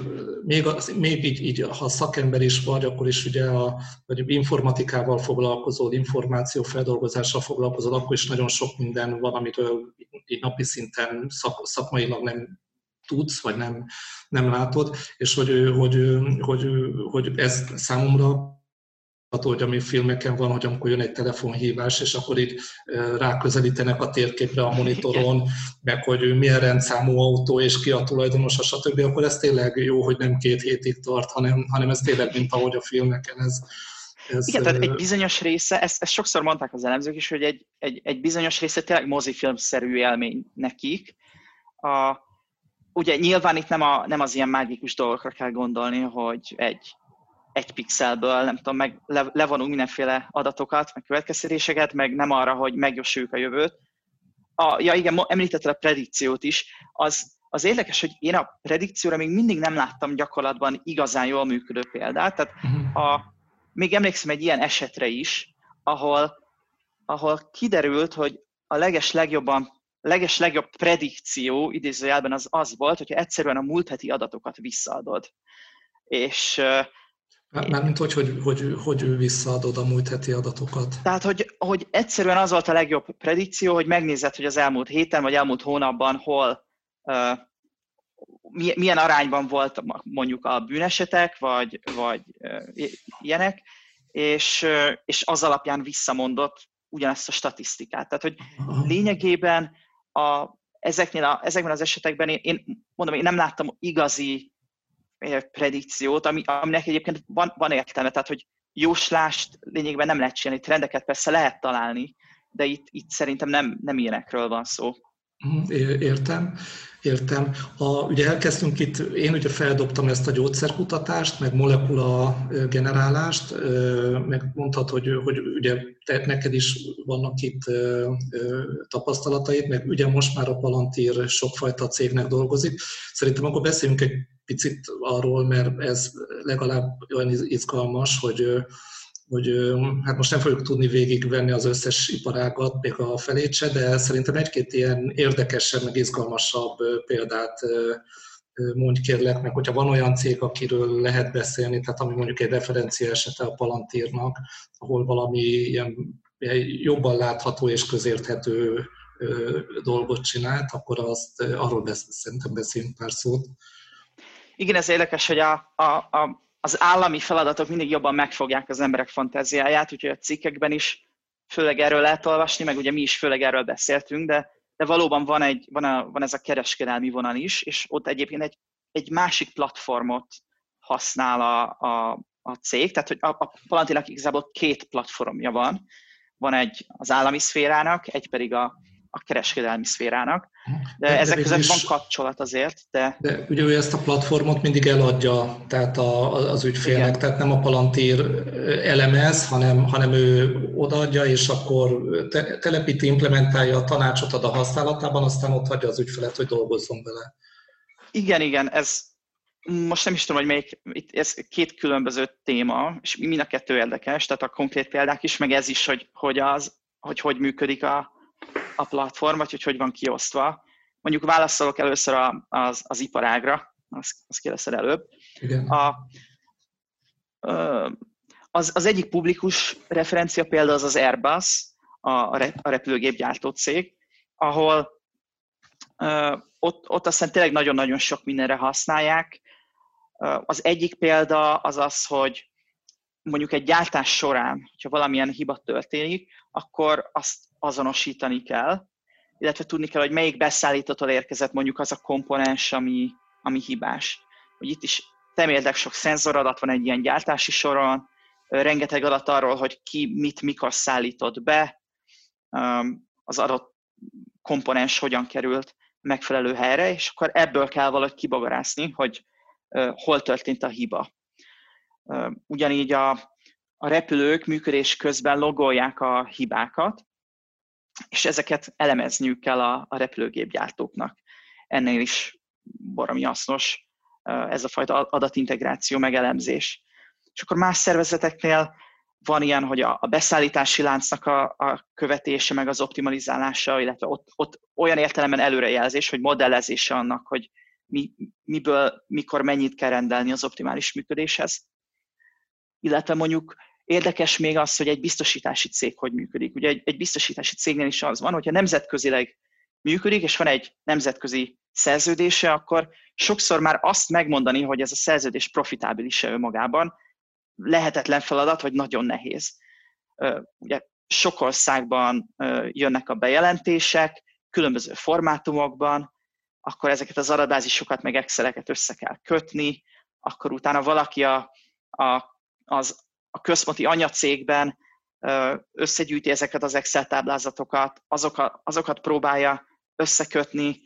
még, az, még így, így, ha szakember is vagy, akkor is ugye a, vagy informatikával foglalkozol, információfeldolgozással foglalkozol, akkor is nagyon sok minden van, amitől így napi szinten szak, szakmailag nem tudsz, vagy nem, nem látod, és hogy, hogy, hogy, hogy ez számomra hogy ami filmeken van, hogy amikor jön egy telefonhívás, és akkor itt ráközelítenek a térképre a monitoron, meg hogy milyen rendszámú autó, és ki a tulajdonosa, stb., akkor ez tényleg jó, hogy nem két hétig tart, hanem, hanem ez tényleg, mint ahogy a filmeken ez, ez, Igen, tehát egy bizonyos része, ezt, ezt sokszor mondták az elemzők is, hogy egy, egy, egy bizonyos része tényleg mozifilmszerű élmény nekik. A, ugye nyilván itt nem, a, nem az ilyen mágikus dolgokra kell gondolni, hogy egy, egy pixelből, nem tudom, meg levonunk mindenféle adatokat, meg következtetéseket, meg nem arra, hogy megjósoljuk a jövőt. A, ja igen, említetted a predikciót is, az, az érdekes, hogy én a predikcióra még mindig nem láttam gyakorlatban igazán jól működő példát. Tehát a, még emlékszem egy ilyen esetre is, ahol, ahol kiderült, hogy a leges legjobban leges legjobb predikció idézőjelben az az volt, hogyha egyszerűen a múlt heti adatokat visszaadod. És Mármint hogy, hogy, hogy, hogy visszaadod a múlt heti adatokat. Tehát, hogy, hogy egyszerűen az volt a legjobb predikció, hogy megnézed, hogy az elmúlt héten vagy elmúlt hónapban hol, uh, milyen arányban volt mondjuk a bűnesetek, vagy, vagy uh, ilyenek, és, uh, és az alapján visszamondott ugyanezt a statisztikát. Tehát, hogy lényegében a, ezeknél a, ezekben az esetekben én, én mondom, én nem láttam igazi predikciót, ami, aminek egyébként van, van értelme, tehát hogy jóslást lényegében nem lehet csinálni, trendeket persze lehet találni, de itt, itt szerintem nem, nem ilyenekről van szó. Mhm, értem, értem. A, ugye elkezdtünk itt, én ugye feldobtam ezt a gyógyszerkutatást, meg molekula generálást, meg mondhatod, hogy, hogy ugye te, neked is vannak itt tapasztalataid, meg ugye most már a Palantir sokfajta cégnek dolgozik. Szerintem akkor beszéljünk egy picit arról, mert ez legalább olyan izgalmas, hogy hogy hát most nem fogjuk tudni végigvenni az összes iparágat, még a felét se, de szerintem egy-két ilyen érdekesebb, meg izgalmasabb példát mondj kérlek, meg hogyha van olyan cég, akiről lehet beszélni, tehát ami mondjuk egy referencia esete a Palantírnak, ahol valami ilyen jobban látható és közérthető dolgot csinált, akkor azt, arról besz, szerintem beszélünk pár szót. Igen, ez érdekes, hogy a, a, a, az állami feladatok mindig jobban megfogják az emberek fantáziáját, úgyhogy a cikkekben is főleg erről lehet olvasni, meg ugye mi is főleg erről beszéltünk, de, de valóban van, egy, van, a, van ez a kereskedelmi vonal is, és ott egyébként egy, egy másik platformot használ a, a, a cég, tehát hogy a, a Palantinak igazából két platformja van. Van egy az állami szférának, egy pedig a, a kereskedelmi szférának. De, de ezek között van kapcsolat azért. De... de ugye ő ezt a platformot mindig eladja tehát a, az ügyfélnek, Igen. tehát nem a Palantir elemez, hanem, hanem ő odaadja, és akkor te, telepíti, implementálja a tanácsot ad a használatában, aztán ott hagyja az ügyfelet, hogy dolgozzon vele. Igen, igen, ez most nem is tudom, hogy melyik, itt ez két különböző téma, és mind a kettő érdekes, tehát a konkrét példák is, meg ez is, hogy hogy, az, hogy, hogy működik a, a platform, vagy hogy hogy van kiosztva. Mondjuk válaszolok először a, az, az iparágra, az, az kérdezted előbb. Igen. A, az, az egyik publikus referencia példa az az Airbus, a, a repülőgépgyártó cég, ahol ott, ott aztán tényleg nagyon-nagyon sok mindenre használják. Az egyik példa az az, hogy mondjuk egy gyártás során, hogyha valamilyen hiba történik, akkor azt azonosítani kell, illetve tudni kell, hogy melyik beszállítótól érkezett mondjuk az a komponens, ami, ami hibás. Hogy itt is temérdek sok szenzoradat van egy ilyen gyártási soron, rengeteg adat arról, hogy ki mit mikor szállított be, az adott komponens hogyan került megfelelő helyre, és akkor ebből kell valahogy kibagarászni, hogy hol történt a hiba. Ugyanígy a, a repülők működés közben logolják a hibákat, és ezeket elemezniük kell a, a repülőgépgyártóknak. Ennél is baromi hasznos ez a fajta adatintegráció, megelemzés. És akkor más szervezeteknél van ilyen, hogy a, a beszállítási láncnak a, a követése, meg az optimalizálása, illetve ott, ott olyan értelemben előrejelzés, hogy modellezése annak, hogy mi, miből, mikor mennyit kell rendelni az optimális működéshez. Illetve mondjuk érdekes még az, hogy egy biztosítási cég hogy működik. Ugye egy, egy biztosítási cégnél is az van, hogyha nemzetközileg működik, és van egy nemzetközi szerződése, akkor sokszor már azt megmondani, hogy ez a szerződés profitábilis-e önmagában, lehetetlen feladat, vagy nagyon nehéz. Ugye sok országban jönnek a bejelentések, különböző formátumokban, akkor ezeket az adatbázisokat, meg Exceleket össze kell kötni, akkor utána valaki a, a, az, a központi anyacégben összegyűjti ezeket az Excel táblázatokat, azokat, azokat próbálja összekötni,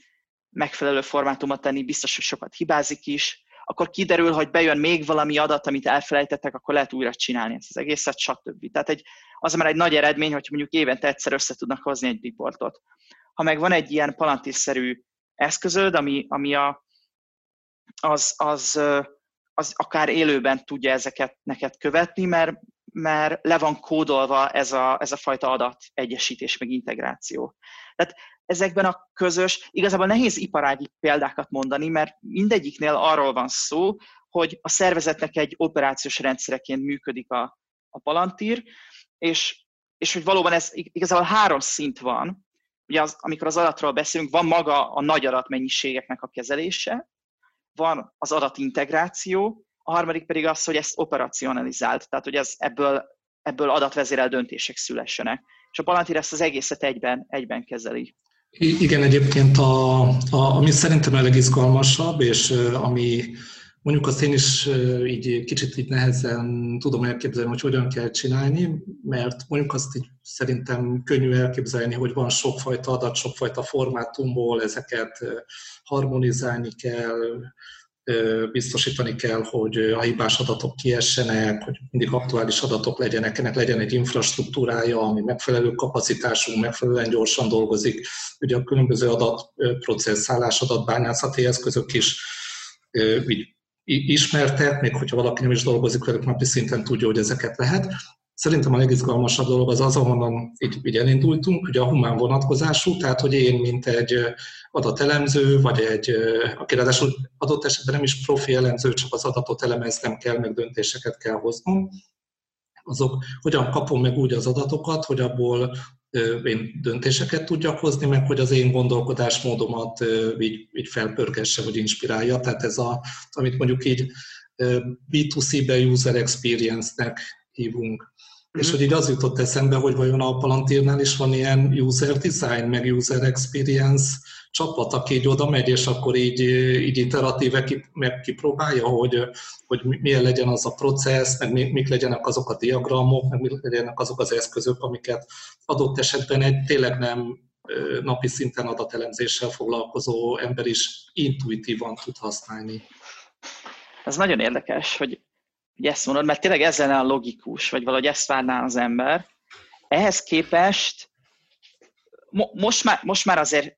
megfelelő formátumot tenni, biztos, hogy sokat hibázik is, akkor kiderül, hogy bejön még valami adat, amit elfelejtettek, akkor lehet újra csinálni ezt az egészet, stb. Tehát egy, az már egy nagy eredmény, hogy mondjuk évente egyszer össze tudnak hozni egy riportot. Ha meg van egy ilyen palantíszerű eszközöd, ami, ami a, az, az, az akár élőben tudja ezeket neked követni, mert, mert le van kódolva ez a, ez a fajta adat egyesítés, meg integráció. Tehát ezekben a közös, igazából nehéz iparági példákat mondani, mert mindegyiknél arról van szó, hogy a szervezetnek egy operációs rendszereként működik a, a Palantír, és, és hogy valóban ez igazából három szint van, ugye az, amikor az adatról beszélünk, van maga a nagy adatmennyiségeknek a kezelése, van az adatintegráció, a harmadik pedig az, hogy ezt operacionalizált, tehát hogy ez ebből, ebből adatvezérel döntések szülessenek. És a Palantir ezt az egészet egyben, egyben kezeli. Igen, egyébként a, a, ami szerintem a legizgalmasabb, és ami mondjuk azt én is így kicsit így nehezen tudom elképzelni, hogy hogyan kell csinálni, mert mondjuk azt így szerintem könnyű elképzelni, hogy van sokfajta adat, sokfajta formátumból, ezeket harmonizálni kell, biztosítani kell, hogy a hibás adatok kiessenek, hogy mindig aktuális adatok legyenek, ennek legyen egy infrastruktúrája, ami megfelelő kapacitású, megfelelően gyorsan dolgozik. Ugye a különböző adatprocesszálás, adatbányászati eszközök is így ismertek, még hogyha valaki nem is dolgozik velük napi szinten tudja, hogy ezeket lehet. Szerintem a legizgalmasabb dolog az az, ahonnan így, így elindultunk, ugye a humán vonatkozású, tehát hogy én, mint egy adatelemző, vagy egy, aki ráadásul adott esetben nem is profi elemző, csak az adatot elemeznem kell, meg döntéseket kell hoznom, azok hogyan kapom meg úgy az adatokat, hogy abból én döntéseket tudjak hozni, meg hogy az én gondolkodásmódomat így, így felpörgesse, vagy inspirálja. Tehát ez a, amit mondjuk így B2C-be user experience-nek hívunk. És mhm. hogy így az jutott eszembe, hogy vajon a Palantirnál is van ilyen user design, meg user experience csapat, aki így oda megy, és akkor így, így iteratíve ki, meg kipróbálja, hogy, hogy milyen legyen az a processz, meg mik legyenek azok a diagramok, meg mik legyenek azok az eszközök, amiket adott esetben egy tényleg nem napi szinten adatelemzéssel foglalkozó ember is intuitívan tud használni. Ez nagyon érdekes, hogy hogy ezt mondod, mert tényleg ez lenne a logikus, vagy valahogy ezt várná az ember. Ehhez képest mo- most, már, most már azért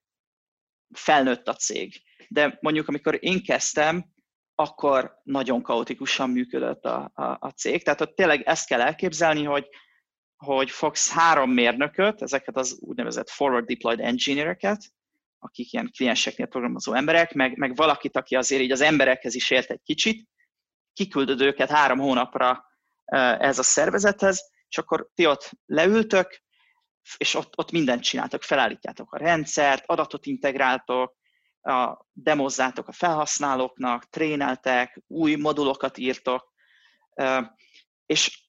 felnőtt a cég, de mondjuk amikor én kezdtem, akkor nagyon kaotikusan működött a, a, a cég. Tehát ott tényleg ezt kell elképzelni, hogy, hogy fogsz három mérnököt, ezeket az úgynevezett forward deployed engineereket, akik ilyen klienseknél programozó emberek, meg, meg valakit, aki azért így az emberekhez is ért egy kicsit, kiküldöd őket három hónapra ez a szervezethez, és akkor ti ott leültök, és ott, ott mindent csináltok, felállítjátok a rendszert, adatot integráltok, a, demozzátok a felhasználóknak, tréneltek, új modulokat írtok, és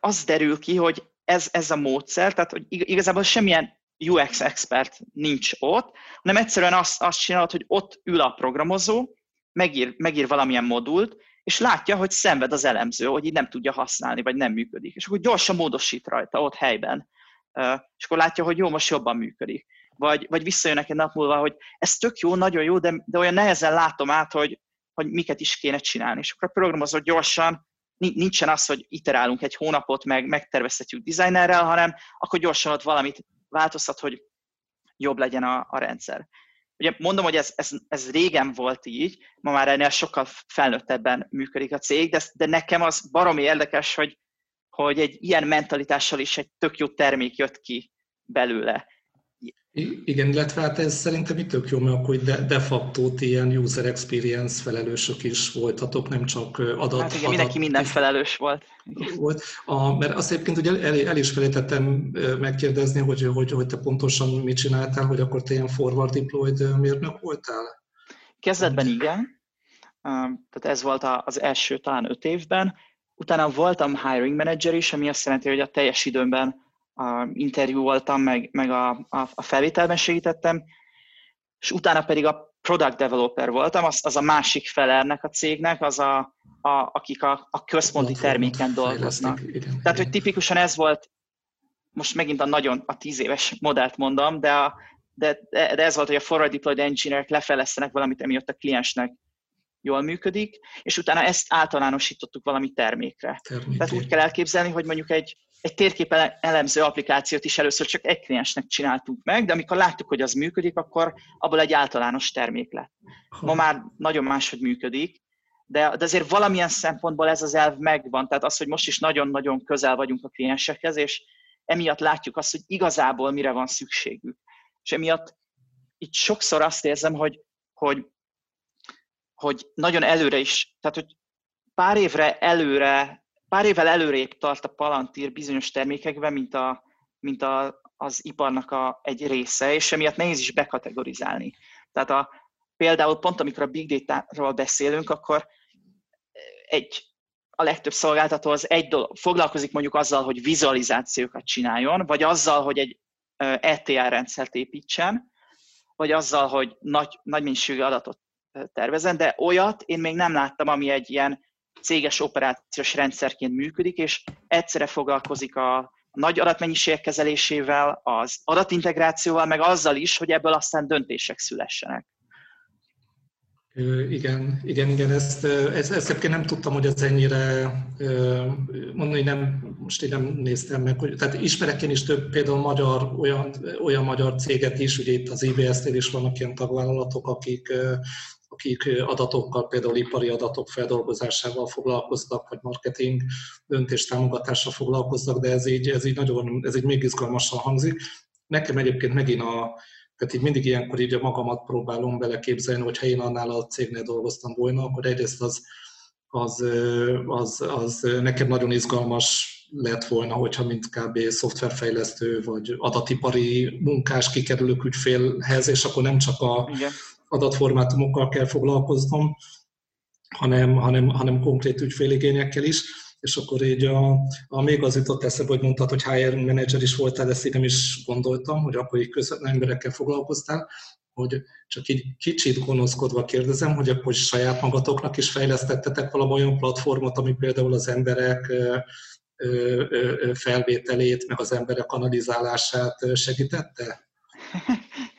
az derül ki, hogy ez, ez a módszer, tehát hogy igazából semmilyen UX expert nincs ott, hanem egyszerűen azt, azt csinálod, hogy ott ül a programozó, megír, megír valamilyen modult, és látja, hogy szenved az elemző, hogy így nem tudja használni, vagy nem működik. És akkor gyorsan módosít rajta ott helyben. És akkor látja, hogy jó, most jobban működik. Vagy, vagy visszajönnek egy nap múlva, hogy ez tök jó, nagyon jó, de, de olyan nehezen látom át, hogy, hogy miket is kéne csinálni. És akkor a programozó gyorsan nincsen az, hogy iterálunk egy hónapot, meg megtervezhetjük designerrel, hanem akkor gyorsan ott valamit változtat, hogy jobb legyen a, a rendszer. Ugye mondom, hogy ez, ez, ez régen volt így, ma már ennél sokkal felnőttebben működik a cég, de, de nekem az baromi érdekes, hogy, hogy egy ilyen mentalitással is egy tök jó termék jött ki belőle. Igen, illetve hát ez szerintem itt tök jó, mert akkor de, de facto ilyen user experience felelősök is voltatok, nem csak adat. Hát igen, adat, mindenki minden felelős volt. volt. A, mert azt egyébként ugye el, el is felejtettem megkérdezni, hogy, hogy, hogy te pontosan mit csináltál, hogy akkor te ilyen forward deployed mérnök voltál? Kezdetben igen, tehát ez volt az első talán öt évben. Utána voltam hiring manager is, ami azt jelenti, hogy a teljes időmben a interjú voltam, meg, meg a, a, a felvételben segítettem, és utána pedig a product developer voltam, az, az a másik fele ennek a cégnek, az a, a, akik a, a központi terméken dolgoznak. Igen, Tehát, hogy tipikusan ez volt, most megint a nagyon a tíz éves modellt mondom, de, a, de, de ez volt, hogy a forward deployed engineerek lefelesztenek valamit, emiatt a kliensnek jól működik, és utána ezt általánosítottuk valami termékre. Termékén. Tehát úgy kell elképzelni, hogy mondjuk egy, egy térkép elemző applikációt is először csak egy kliensnek csináltunk meg, de amikor láttuk, hogy az működik, akkor abból egy általános termék lett. Ma már nagyon máshogy működik, de, de azért valamilyen szempontból ez az elv megvan, tehát az, hogy most is nagyon-nagyon közel vagyunk a kliensekhez, és emiatt látjuk azt, hogy igazából mire van szükségük. És emiatt itt sokszor azt érzem, hogy, hogy, hogy nagyon előre is, tehát hogy pár évre előre pár évvel előrébb tart a Palantir bizonyos termékekben, mint, a, mint a, az iparnak a, egy része, és emiatt nehéz is bekategorizálni. Tehát a, például pont amikor a Big Data-ról beszélünk, akkor egy, a legtöbb szolgáltató az egy dolog, foglalkozik mondjuk azzal, hogy vizualizációkat csináljon, vagy azzal, hogy egy ETL rendszert építsen, vagy azzal, hogy nagy, nagy mennyiségű adatot tervezen, de olyat én még nem láttam, ami egy ilyen céges operációs rendszerként működik, és egyszerre foglalkozik a nagy adatmennyiségek kezelésével, az adatintegrációval, meg azzal is, hogy ebből aztán döntések szülessenek. Igen, igen, igen, ezt, ezt, ezt egyébként nem tudtam, hogy ez ennyire, mondani, nem, most én nem néztem meg, hogy, tehát ismerek én is több például magyar, olyan, olyan magyar céget is, ugye itt az IBS-nél is vannak ilyen tagvállalatok, akik akik adatokkal, például ipari adatok feldolgozásával foglalkoznak, vagy marketing döntéstámogatással foglalkoznak, de ez így, ez így nagyon, ez így még izgalmasan hangzik. Nekem egyébként megint a, tehát így mindig ilyenkor így a magamat próbálom beleképzelni, hogy ha én annál a cégnél dolgoztam volna, akkor egyrészt az, az, az, az nekem nagyon izgalmas lett volna, hogyha mint kb. szoftverfejlesztő vagy adatipari munkás kikerülök ügyfélhez, és akkor nem csak a, Igen adatformátumokkal kell foglalkoznom, hanem, hanem, hanem konkrét ügyféligényekkel is, és akkor így a, a még az jutott eszembe, hogy mondtad, hogy HR manager is voltál, ezt így nem is gondoltam, hogy akkor így közvetlen emberekkel foglalkoztál, hogy csak így kicsit gonoszkodva kérdezem, hogy akkor saját magatoknak is fejlesztettetek valami olyan platformot, ami például az emberek felvételét, meg az emberek analizálását segítette?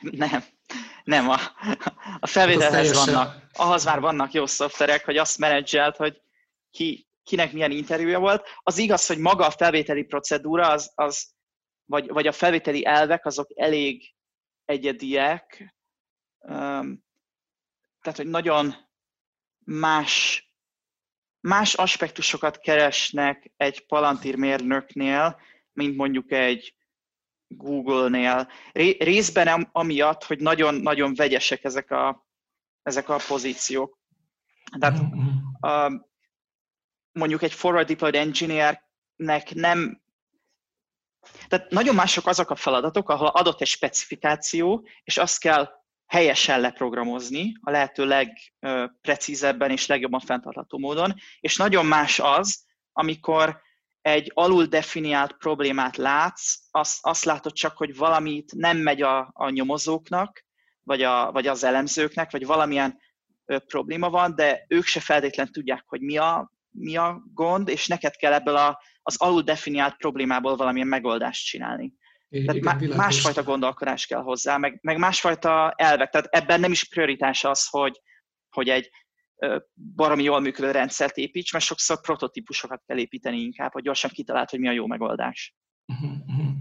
Nem, nem, a, a felvételhez vannak, ahhoz már vannak jó szoftverek, hogy azt menedzselt, hogy ki, kinek milyen interjúja volt. Az igaz, hogy maga a felvételi procedúra, az, az vagy, vagy a felvételi elvek, azok elég egyediek. Um, tehát, hogy nagyon más más aspektusokat keresnek egy Palantir mérnöknél, mint mondjuk egy Google-nél. Részben amiatt, hogy nagyon-nagyon vegyesek ezek a, ezek a pozíciók. Tehát uh, mondjuk egy forward deployed engineernek nem tehát nagyon mások azok a feladatok, ahol adott egy specifikáció, és azt kell helyesen leprogramozni, a lehető legprecízebben és legjobban fenntartható módon, és nagyon más az, amikor egy alul definiált problémát látsz, azt, azt látod csak, hogy valamit nem megy a, a nyomozóknak, vagy, a, vagy az elemzőknek, vagy valamilyen ö, probléma van, de ők se feltétlenül tudják, hogy mi a, mi a gond, és neked kell ebből a, az alul definiált problémából valamilyen megoldást csinálni. Igen, Tehát másfajta gondolkodás kell hozzá, meg, meg másfajta elvek. Tehát ebben nem is prioritás az, hogy, hogy egy baromi jól működő rendszert építs, mert sokszor prototípusokat kell építeni inkább, hogy gyorsan kitalált, hogy mi a jó megoldás. Uh-huh, uh-huh.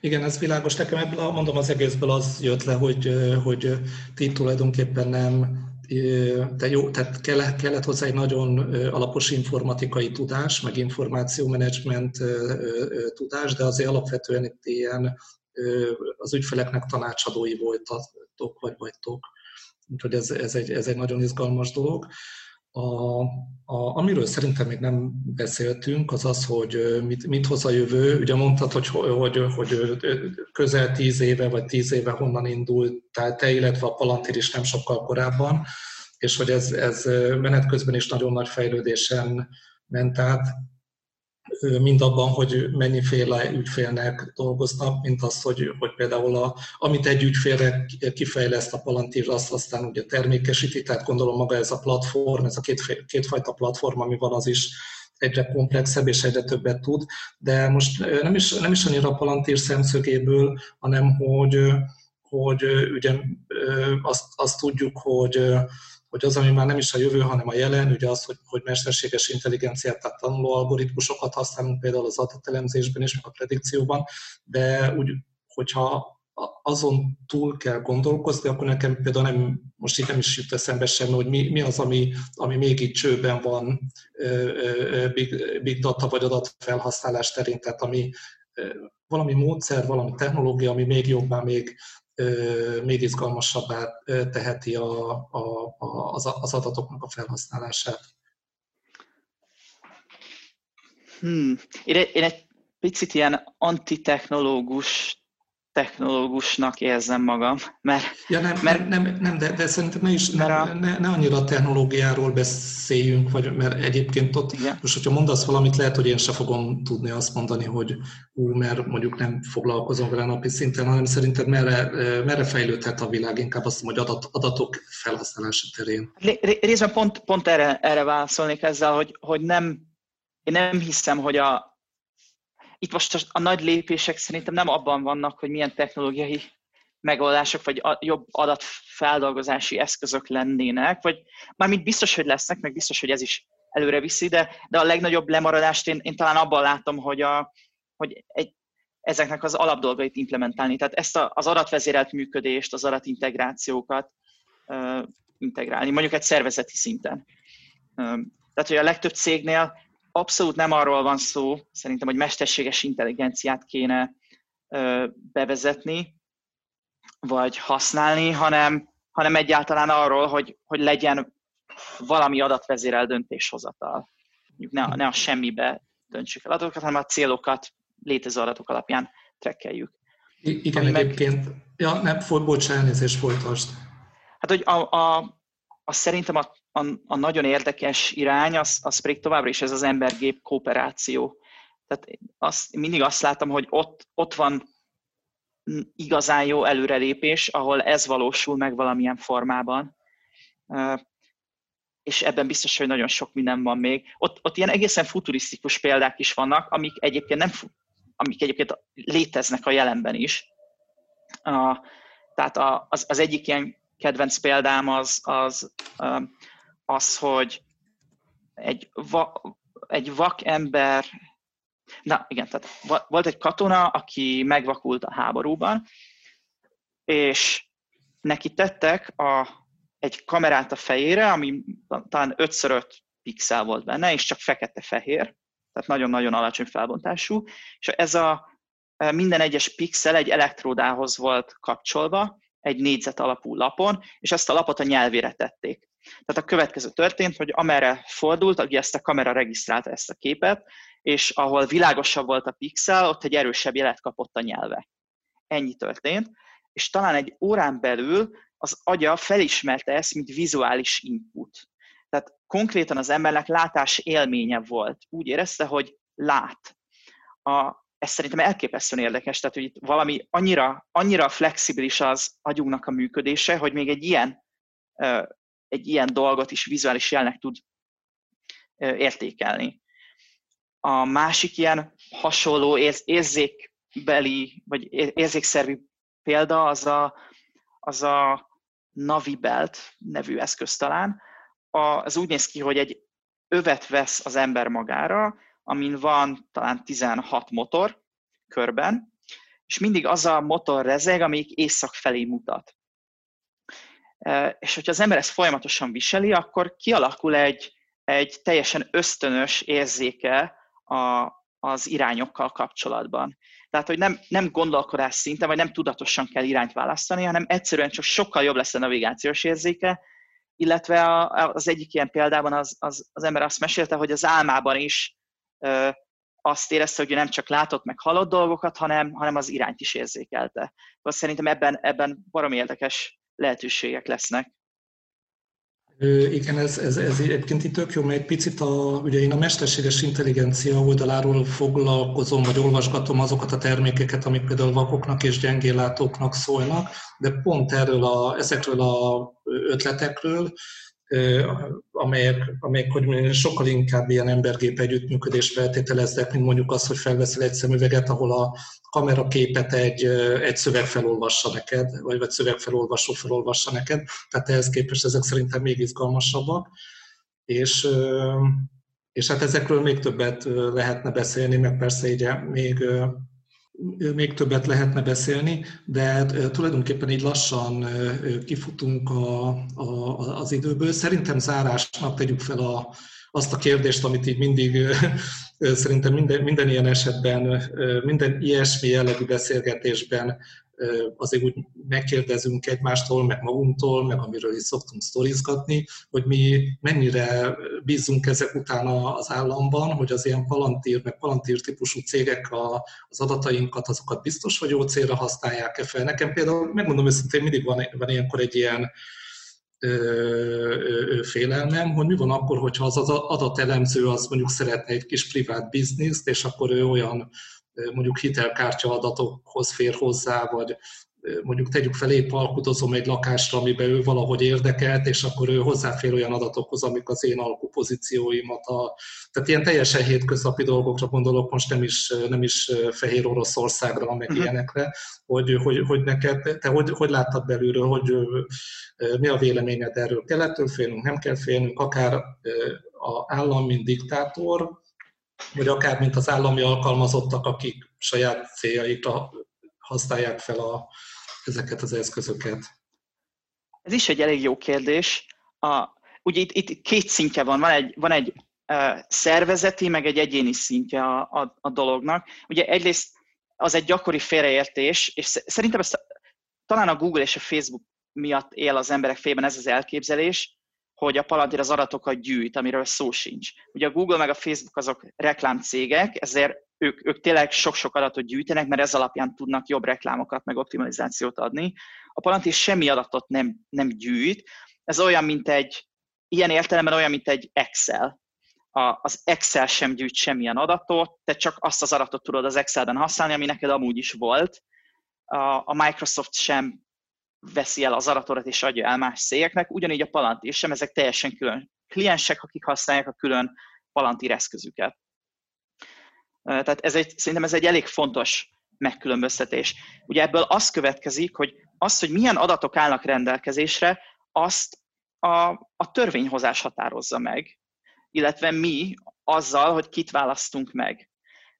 Igen, ez világos. Nekem ebből, mondom, az egészből az jött le, hogy, hogy ti tulajdonképpen nem de jó, tehát kellett, kellett hozzá egy nagyon alapos informatikai tudás, meg információmenedzsment tudás, de azért alapvetően itt ilyen az ügyfeleknek tanácsadói voltatok, vagy vagytok. Úgyhogy ez, ez, egy, ez egy nagyon izgalmas dolog. A, a, amiről szerintem még nem beszéltünk, az az, hogy mit, mit hoz a jövő. Ugye mondtad, hogy, hogy, hogy közel tíz éve, vagy tíz éve honnan indult, tehát te, illetve a Palantir is nem sokkal korábban, és hogy ez, ez menet közben is nagyon nagy fejlődésen ment át mind abban, hogy mennyiféle ügyfélnek dolgoznak, mint az, hogy, hogy például a, amit egy ügyfélre kifejleszt a Palantir, azt aztán ugye termékesíti, tehát gondolom maga ez a platform, ez a két, kétfajta platform, ami van, az is egyre komplexebb és egyre többet tud, de most nem is, nem is annyira a Palantir szemszögéből, hanem hogy, hogy ugye azt, azt tudjuk, hogy hogy az, ami már nem is a jövő, hanem a jelen, ugye az, hogy, hogy mesterséges intelligenciát, tehát tanuló algoritmusokat használunk például az adatelemzésben és a predikcióban, de úgy, hogyha azon túl kell gondolkozni, akkor nekem például nem, most itt nem is jut eszembe semmi, hogy mi, mi az, ami, ami még itt csőben van big, big data vagy adatfelhasználás terén, tehát ami valami módszer, valami technológia, ami még jobbá, még, még izgalmasabbá teheti a, a, a, az adatoknak a felhasználását. Hmm. Én, én egy picit ilyen antitechnológus technológusnak érzem magam, mert... Ja, nem, mert, nem, nem de, de szerintem ne, is, nem, a, ne, ne annyira a technológiáról beszéljünk, vagy, mert egyébként ott, igen. most hogyha mondasz valamit, lehet, hogy én se fogom tudni azt mondani, hogy ú, mert mondjuk nem foglalkozom vele napi szinten, hanem szerintem merre, merre fejlődhet a világ, inkább azt mondom, hogy adat, adatok felhasználása terén. Részben pont, pont erre, erre válaszolnék ezzel, hogy, hogy nem, én nem hiszem, hogy a, itt most a nagy lépések szerintem nem abban vannak, hogy milyen technológiai megoldások, vagy a jobb adatfeldolgozási eszközök lennének, vagy mármint biztos, hogy lesznek, meg biztos, hogy ez is előre viszi, de, de a legnagyobb lemaradást én, én talán abban látom, hogy, a, hogy egy, ezeknek az alapdolgait implementálni. Tehát ezt a, az adatvezérelt működést, az adatintegrációkat uh, integrálni, mondjuk egy szervezeti szinten. Uh, tehát, hogy a legtöbb cégnél abszolút nem arról van szó, szerintem, hogy mesterséges intelligenciát kéne bevezetni, vagy használni, hanem, hanem egyáltalán arról, hogy, hogy legyen valami adatvezérel döntéshozatal. ne, ne a semmibe döntsük el adatokat, hanem a célokat létező adatok alapján trekkeljük. igen, Ami egyébként. Meg... Ja, nem, bocsánat, elnézést folytasd. Hát, hogy a, a, a szerintem a a, a nagyon érdekes irány, az, az pedig továbbra is ez az ember-gép kooperáció. Tehát azt, mindig azt látom, hogy ott, ott van igazán jó előrelépés, ahol ez valósul meg valamilyen formában. És ebben biztos, hogy nagyon sok minden van még. Ott, ott ilyen egészen futurisztikus példák is vannak, amik egyébként, nem, amik egyébként léteznek a jelenben is. Tehát az, az egyik ilyen kedvenc példám az, az az, hogy egy, va, egy vak ember, na igen, tehát volt egy katona, aki megvakult a háborúban, és neki tettek a, egy kamerát a fejére, ami talán 5x5 pixel volt benne, és csak fekete-fehér, tehát nagyon-nagyon alacsony felbontású, és ez a minden egyes pixel egy elektródához volt kapcsolva, egy négyzet alapú lapon, és ezt a lapot a nyelvére tették. Tehát a következő történt, hogy amerre fordult, ugye ezt a kamera regisztrálta ezt a képet, és ahol világosabb volt a pixel, ott egy erősebb jelet kapott a nyelve. Ennyi történt, és talán egy órán belül az agya felismerte ezt, mint vizuális input. Tehát konkrétan az embernek látás élménye volt. Úgy érezte, hogy lát. A, ez szerintem elképesztően érdekes, tehát hogy itt valami annyira, annyira flexibilis az agyunknak a működése, hogy még egy ilyen, egy ilyen dolgot is vizuális jelnek tud értékelni. A másik ilyen hasonló érzékbeli, vagy érzékszervi példa az a, az a Navibelt nevű eszköz talán. Az úgy néz ki, hogy egy övet vesz az ember magára, amin van talán 16 motor körben, és mindig az a motor rezeg, amelyik észak felé mutat. És hogyha az ember ezt folyamatosan viseli, akkor kialakul egy, egy teljesen ösztönös érzéke a, az irányokkal kapcsolatban. Tehát, hogy nem, nem gondolkodás szinten, vagy nem tudatosan kell irányt választani, hanem egyszerűen csak sokkal jobb lesz a navigációs érzéke, illetve a, az egyik ilyen példában az, az, az ember azt mesélte, hogy az álmában is ö, azt érezte, hogy nem csak látott meg halott dolgokat, hanem, hanem az irányt is érzékelte. Azt szerintem ebben, ebben baromi érdekes lehetőségek lesznek. Igen, ez, ez, ez egyébként itt tök jó, mert egy picit a, ugye én a mesterséges intelligencia oldaláról foglalkozom, vagy olvasgatom azokat a termékeket, amik például vakoknak és gyengéllátóknak szólnak, de pont erről a, ezekről a ötletekről amelyek, amelyek hogy mondjam, sokkal inkább ilyen embergép együttműködést feltételeznek, mint mondjuk az, hogy felveszel egy szemüveget, ahol a kameraképet egy, egy szöveg felolvassa neked, vagy, vagy szövegfelolvasó felolvassa neked, tehát ehhez képest ezek szerintem még izgalmasabbak. És, és hát ezekről még többet lehetne beszélni, meg persze így még még többet lehetne beszélni, de tulajdonképpen így lassan kifutunk a, a, az időből. Szerintem zárásnak tegyük fel a, azt a kérdést, amit így mindig szerintem minden, minden ilyen esetben, minden ilyesmi jellegű beszélgetésben azért úgy megkérdezünk egymástól, meg magunktól, meg amiről is szoktunk sztorizgatni, hogy mi mennyire bízunk ezek után az államban, hogy az ilyen palantír, meg palantír típusú cégek az adatainkat, azokat biztos, hogy jó célra használják-e fel. Nekem például, megmondom őszintén, mindig van, van ilyenkor egy ilyen félelmem, hogy mi van akkor, hogyha az adatelemző az mondjuk szeretne egy kis privát bizniszt, és akkor ő olyan mondjuk hitelkártya adatokhoz fér hozzá, vagy mondjuk tegyük fel, épp alkudozom egy lakásra, amiben ő valahogy érdekelt, és akkor ő hozzáfér olyan adatokhoz, amik az én alkupozícióimat, a, tehát ilyen teljesen hétköznapi dolgokra gondolok, most nem is, nem is Fehér Oroszországra, meg uh-huh. ilyenekre, hogy, hogy, hogy neked, te hogy, hogy láttad belülről, hogy mi a véleményed erről? Kell ettől félnünk, nem kell félnünk, akár a állam, mint diktátor, vagy akár mint az állami alkalmazottak, akik saját céljaikra használják fel a, ezeket az eszközöket? Ez is egy elég jó kérdés. A, ugye itt, itt két szintje van. Van egy, van egy szervezeti, meg egy egyéni szintje a, a, a dolognak. Ugye egyrészt az egy gyakori félreértés, és szerintem ezt talán a Google és a Facebook miatt él az emberek fejében ez az elképzelés, hogy a Palantir az adatokat gyűjt, amiről szó sincs. Ugye a Google meg a Facebook azok reklámcégek, ezért ők, ők tényleg sok-sok adatot gyűjtenek, mert ez alapján tudnak jobb reklámokat, meg optimalizációt adni. A Palantir semmi adatot nem, nem gyűjt, ez olyan, mint egy, ilyen értelemben olyan, mint egy Excel. A, az Excel sem gyűjt semmilyen adatot, te csak azt az adatot tudod az Excelben használni, ami neked amúgy is volt. A, a Microsoft sem veszi el az adatorat és adja el más cégeknek, ugyanígy a Palantir sem, ezek teljesen külön kliensek, akik használják a külön Palantir eszközüket. Tehát ez egy, szerintem ez egy elég fontos megkülönböztetés. Ugye ebből az következik, hogy az, hogy milyen adatok állnak rendelkezésre, azt a, a törvényhozás határozza meg, illetve mi azzal, hogy kit választunk meg.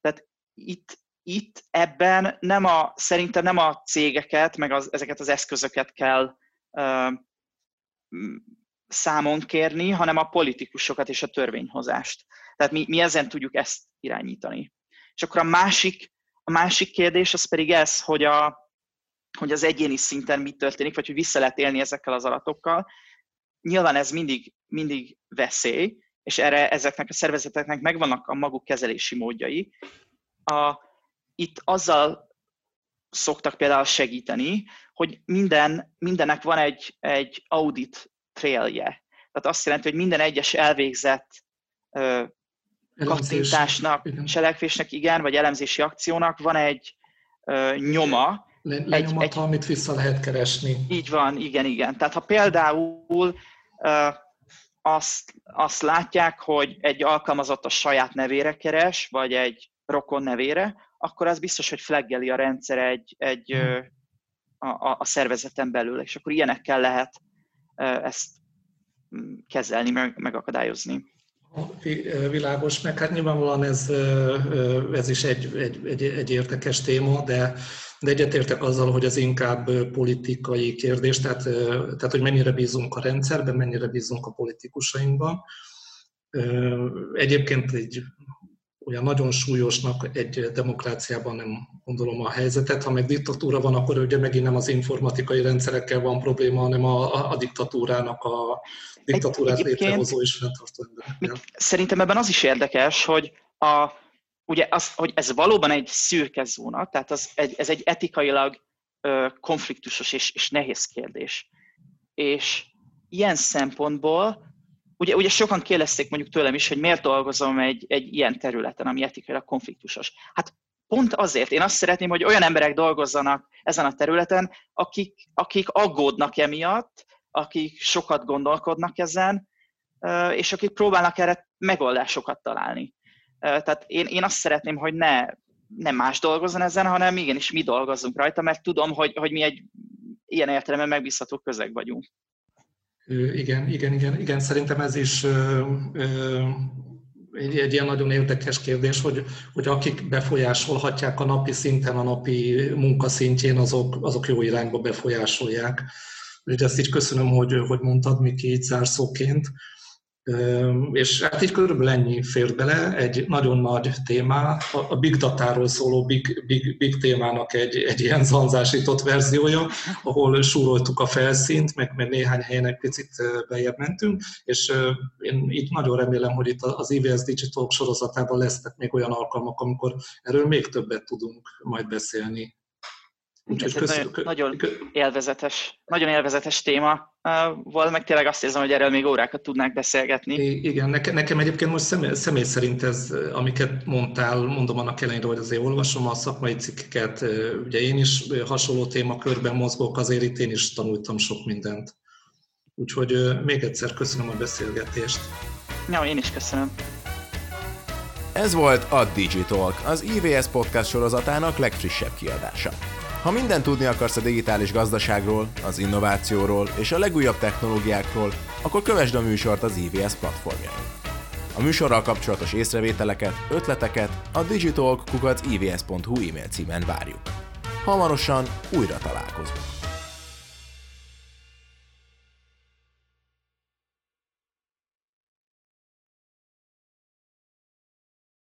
Tehát itt itt ebben nem a, szerintem nem a cégeket, meg az, ezeket az eszközöket kell uh, számon kérni, hanem a politikusokat és a törvényhozást. Tehát mi, mi ezen tudjuk ezt irányítani. És akkor a másik, a másik kérdés az pedig ez, hogy, a, hogy az egyéni szinten mi történik, vagy hogy vissza lehet élni ezekkel az adatokkal. Nyilván ez mindig, mindig veszély, és erre ezeknek a szervezeteknek megvannak a maguk kezelési módjai. A, itt azzal szoktak például segíteni, hogy minden, mindennek van egy, egy audit trailje. Tehát azt jelenti, hogy minden egyes elvégzett ö, kattintásnak, igen. cselekvésnek, igen, vagy elemzési akciónak van egy ö, nyoma. Le, lenyomata, egy, egy, amit vissza lehet keresni. Így van, igen, igen. Tehát ha például ö, azt, azt látják, hogy egy alkalmazott a saját nevére keres, vagy egy rokon nevére, akkor az biztos, hogy flaggeli a rendszer egy, egy hmm. a, a szervezeten belül, és akkor ilyenekkel lehet ezt mm, kezelni, meg, megakadályozni. Világos, meg hát nyilvánvalóan ez, ez is egy, egy, egy, egy érdekes téma, de, de egyetértek azzal, hogy ez inkább politikai kérdés, tehát, tehát hogy mennyire bízunk a rendszerben, mennyire bízunk a politikusainkban. Egyébként egy olyan nagyon súlyosnak egy demokráciában nem gondolom a helyzetet. Ha meg diktatúra van, akkor ugye megint nem az informatikai rendszerekkel van probléma, hanem a, a, a diktatúrának a diktatúrát létrehozó és fenntartó emberekkel. Szerintem ebben az is érdekes, hogy a, ugye az, hogy ez valóban egy szürke zóna, tehát az egy, ez egy etikailag ö, konfliktusos és, és nehéz kérdés. És ilyen szempontból ugye, ugye sokan kérdezték mondjuk tőlem is, hogy miért dolgozom egy, egy ilyen területen, ami etikailag konfliktusos. Hát pont azért, én azt szeretném, hogy olyan emberek dolgozzanak ezen a területen, akik, akik aggódnak emiatt, akik sokat gondolkodnak ezen, és akik próbálnak erre megoldásokat találni. Tehát én, én azt szeretném, hogy ne, ne más dolgozzon ezen, hanem igenis mi dolgozzunk rajta, mert tudom, hogy, hogy mi egy ilyen értelemben megbízható közeg vagyunk. Igen, igen, igen, igen, szerintem ez is egy, egy ilyen nagyon érdekes kérdés, hogy, hogy akik befolyásolhatják a napi szinten, a napi munkaszintjén, azok, azok jó irányba befolyásolják. Úgyhogy ezt így köszönöm, hogy, hogy mondtad, Miki, így zárszóként. És hát így körülbelül ennyi fér bele, egy nagyon nagy témá, a Big Data-ról szóló Big, Big, Big témának egy, egy ilyen zanzásított verziója, ahol súroltuk a felszínt, meg, meg néhány helyen egy picit bejebb mentünk, és én itt nagyon remélem, hogy itt az IVS Digital sorozatában lesznek még olyan alkalmak, amikor erről még többet tudunk majd beszélni. Úgyhogy Ez köszön, nagyon, nagyon élvezetes, nagyon élvezetes téma volt, meg tényleg azt érzem, hogy erről még órákat tudnánk beszélgetni. Igen, nekem, nekem egyébként most személy, személy szerint ez, amiket mondtál, mondom annak ellenére, hogy azért olvasom a szakmai cikkeket, ugye én is hasonló témakörben mozgok, azért itt én is tanultam sok mindent. Úgyhogy még egyszer köszönöm a beszélgetést. Ja, én is köszönöm. Ez volt a Digitalk, az IVS podcast sorozatának legfrissebb kiadása. Ha mindent tudni akarsz a digitális gazdaságról, az innovációról és a legújabb technológiákról, akkor kövesd a műsort az IVS platformjain. A műsorral kapcsolatos észrevételeket, ötleteket a digitalk.ivs.hu e-mail címen várjuk. Hamarosan újra találkozunk.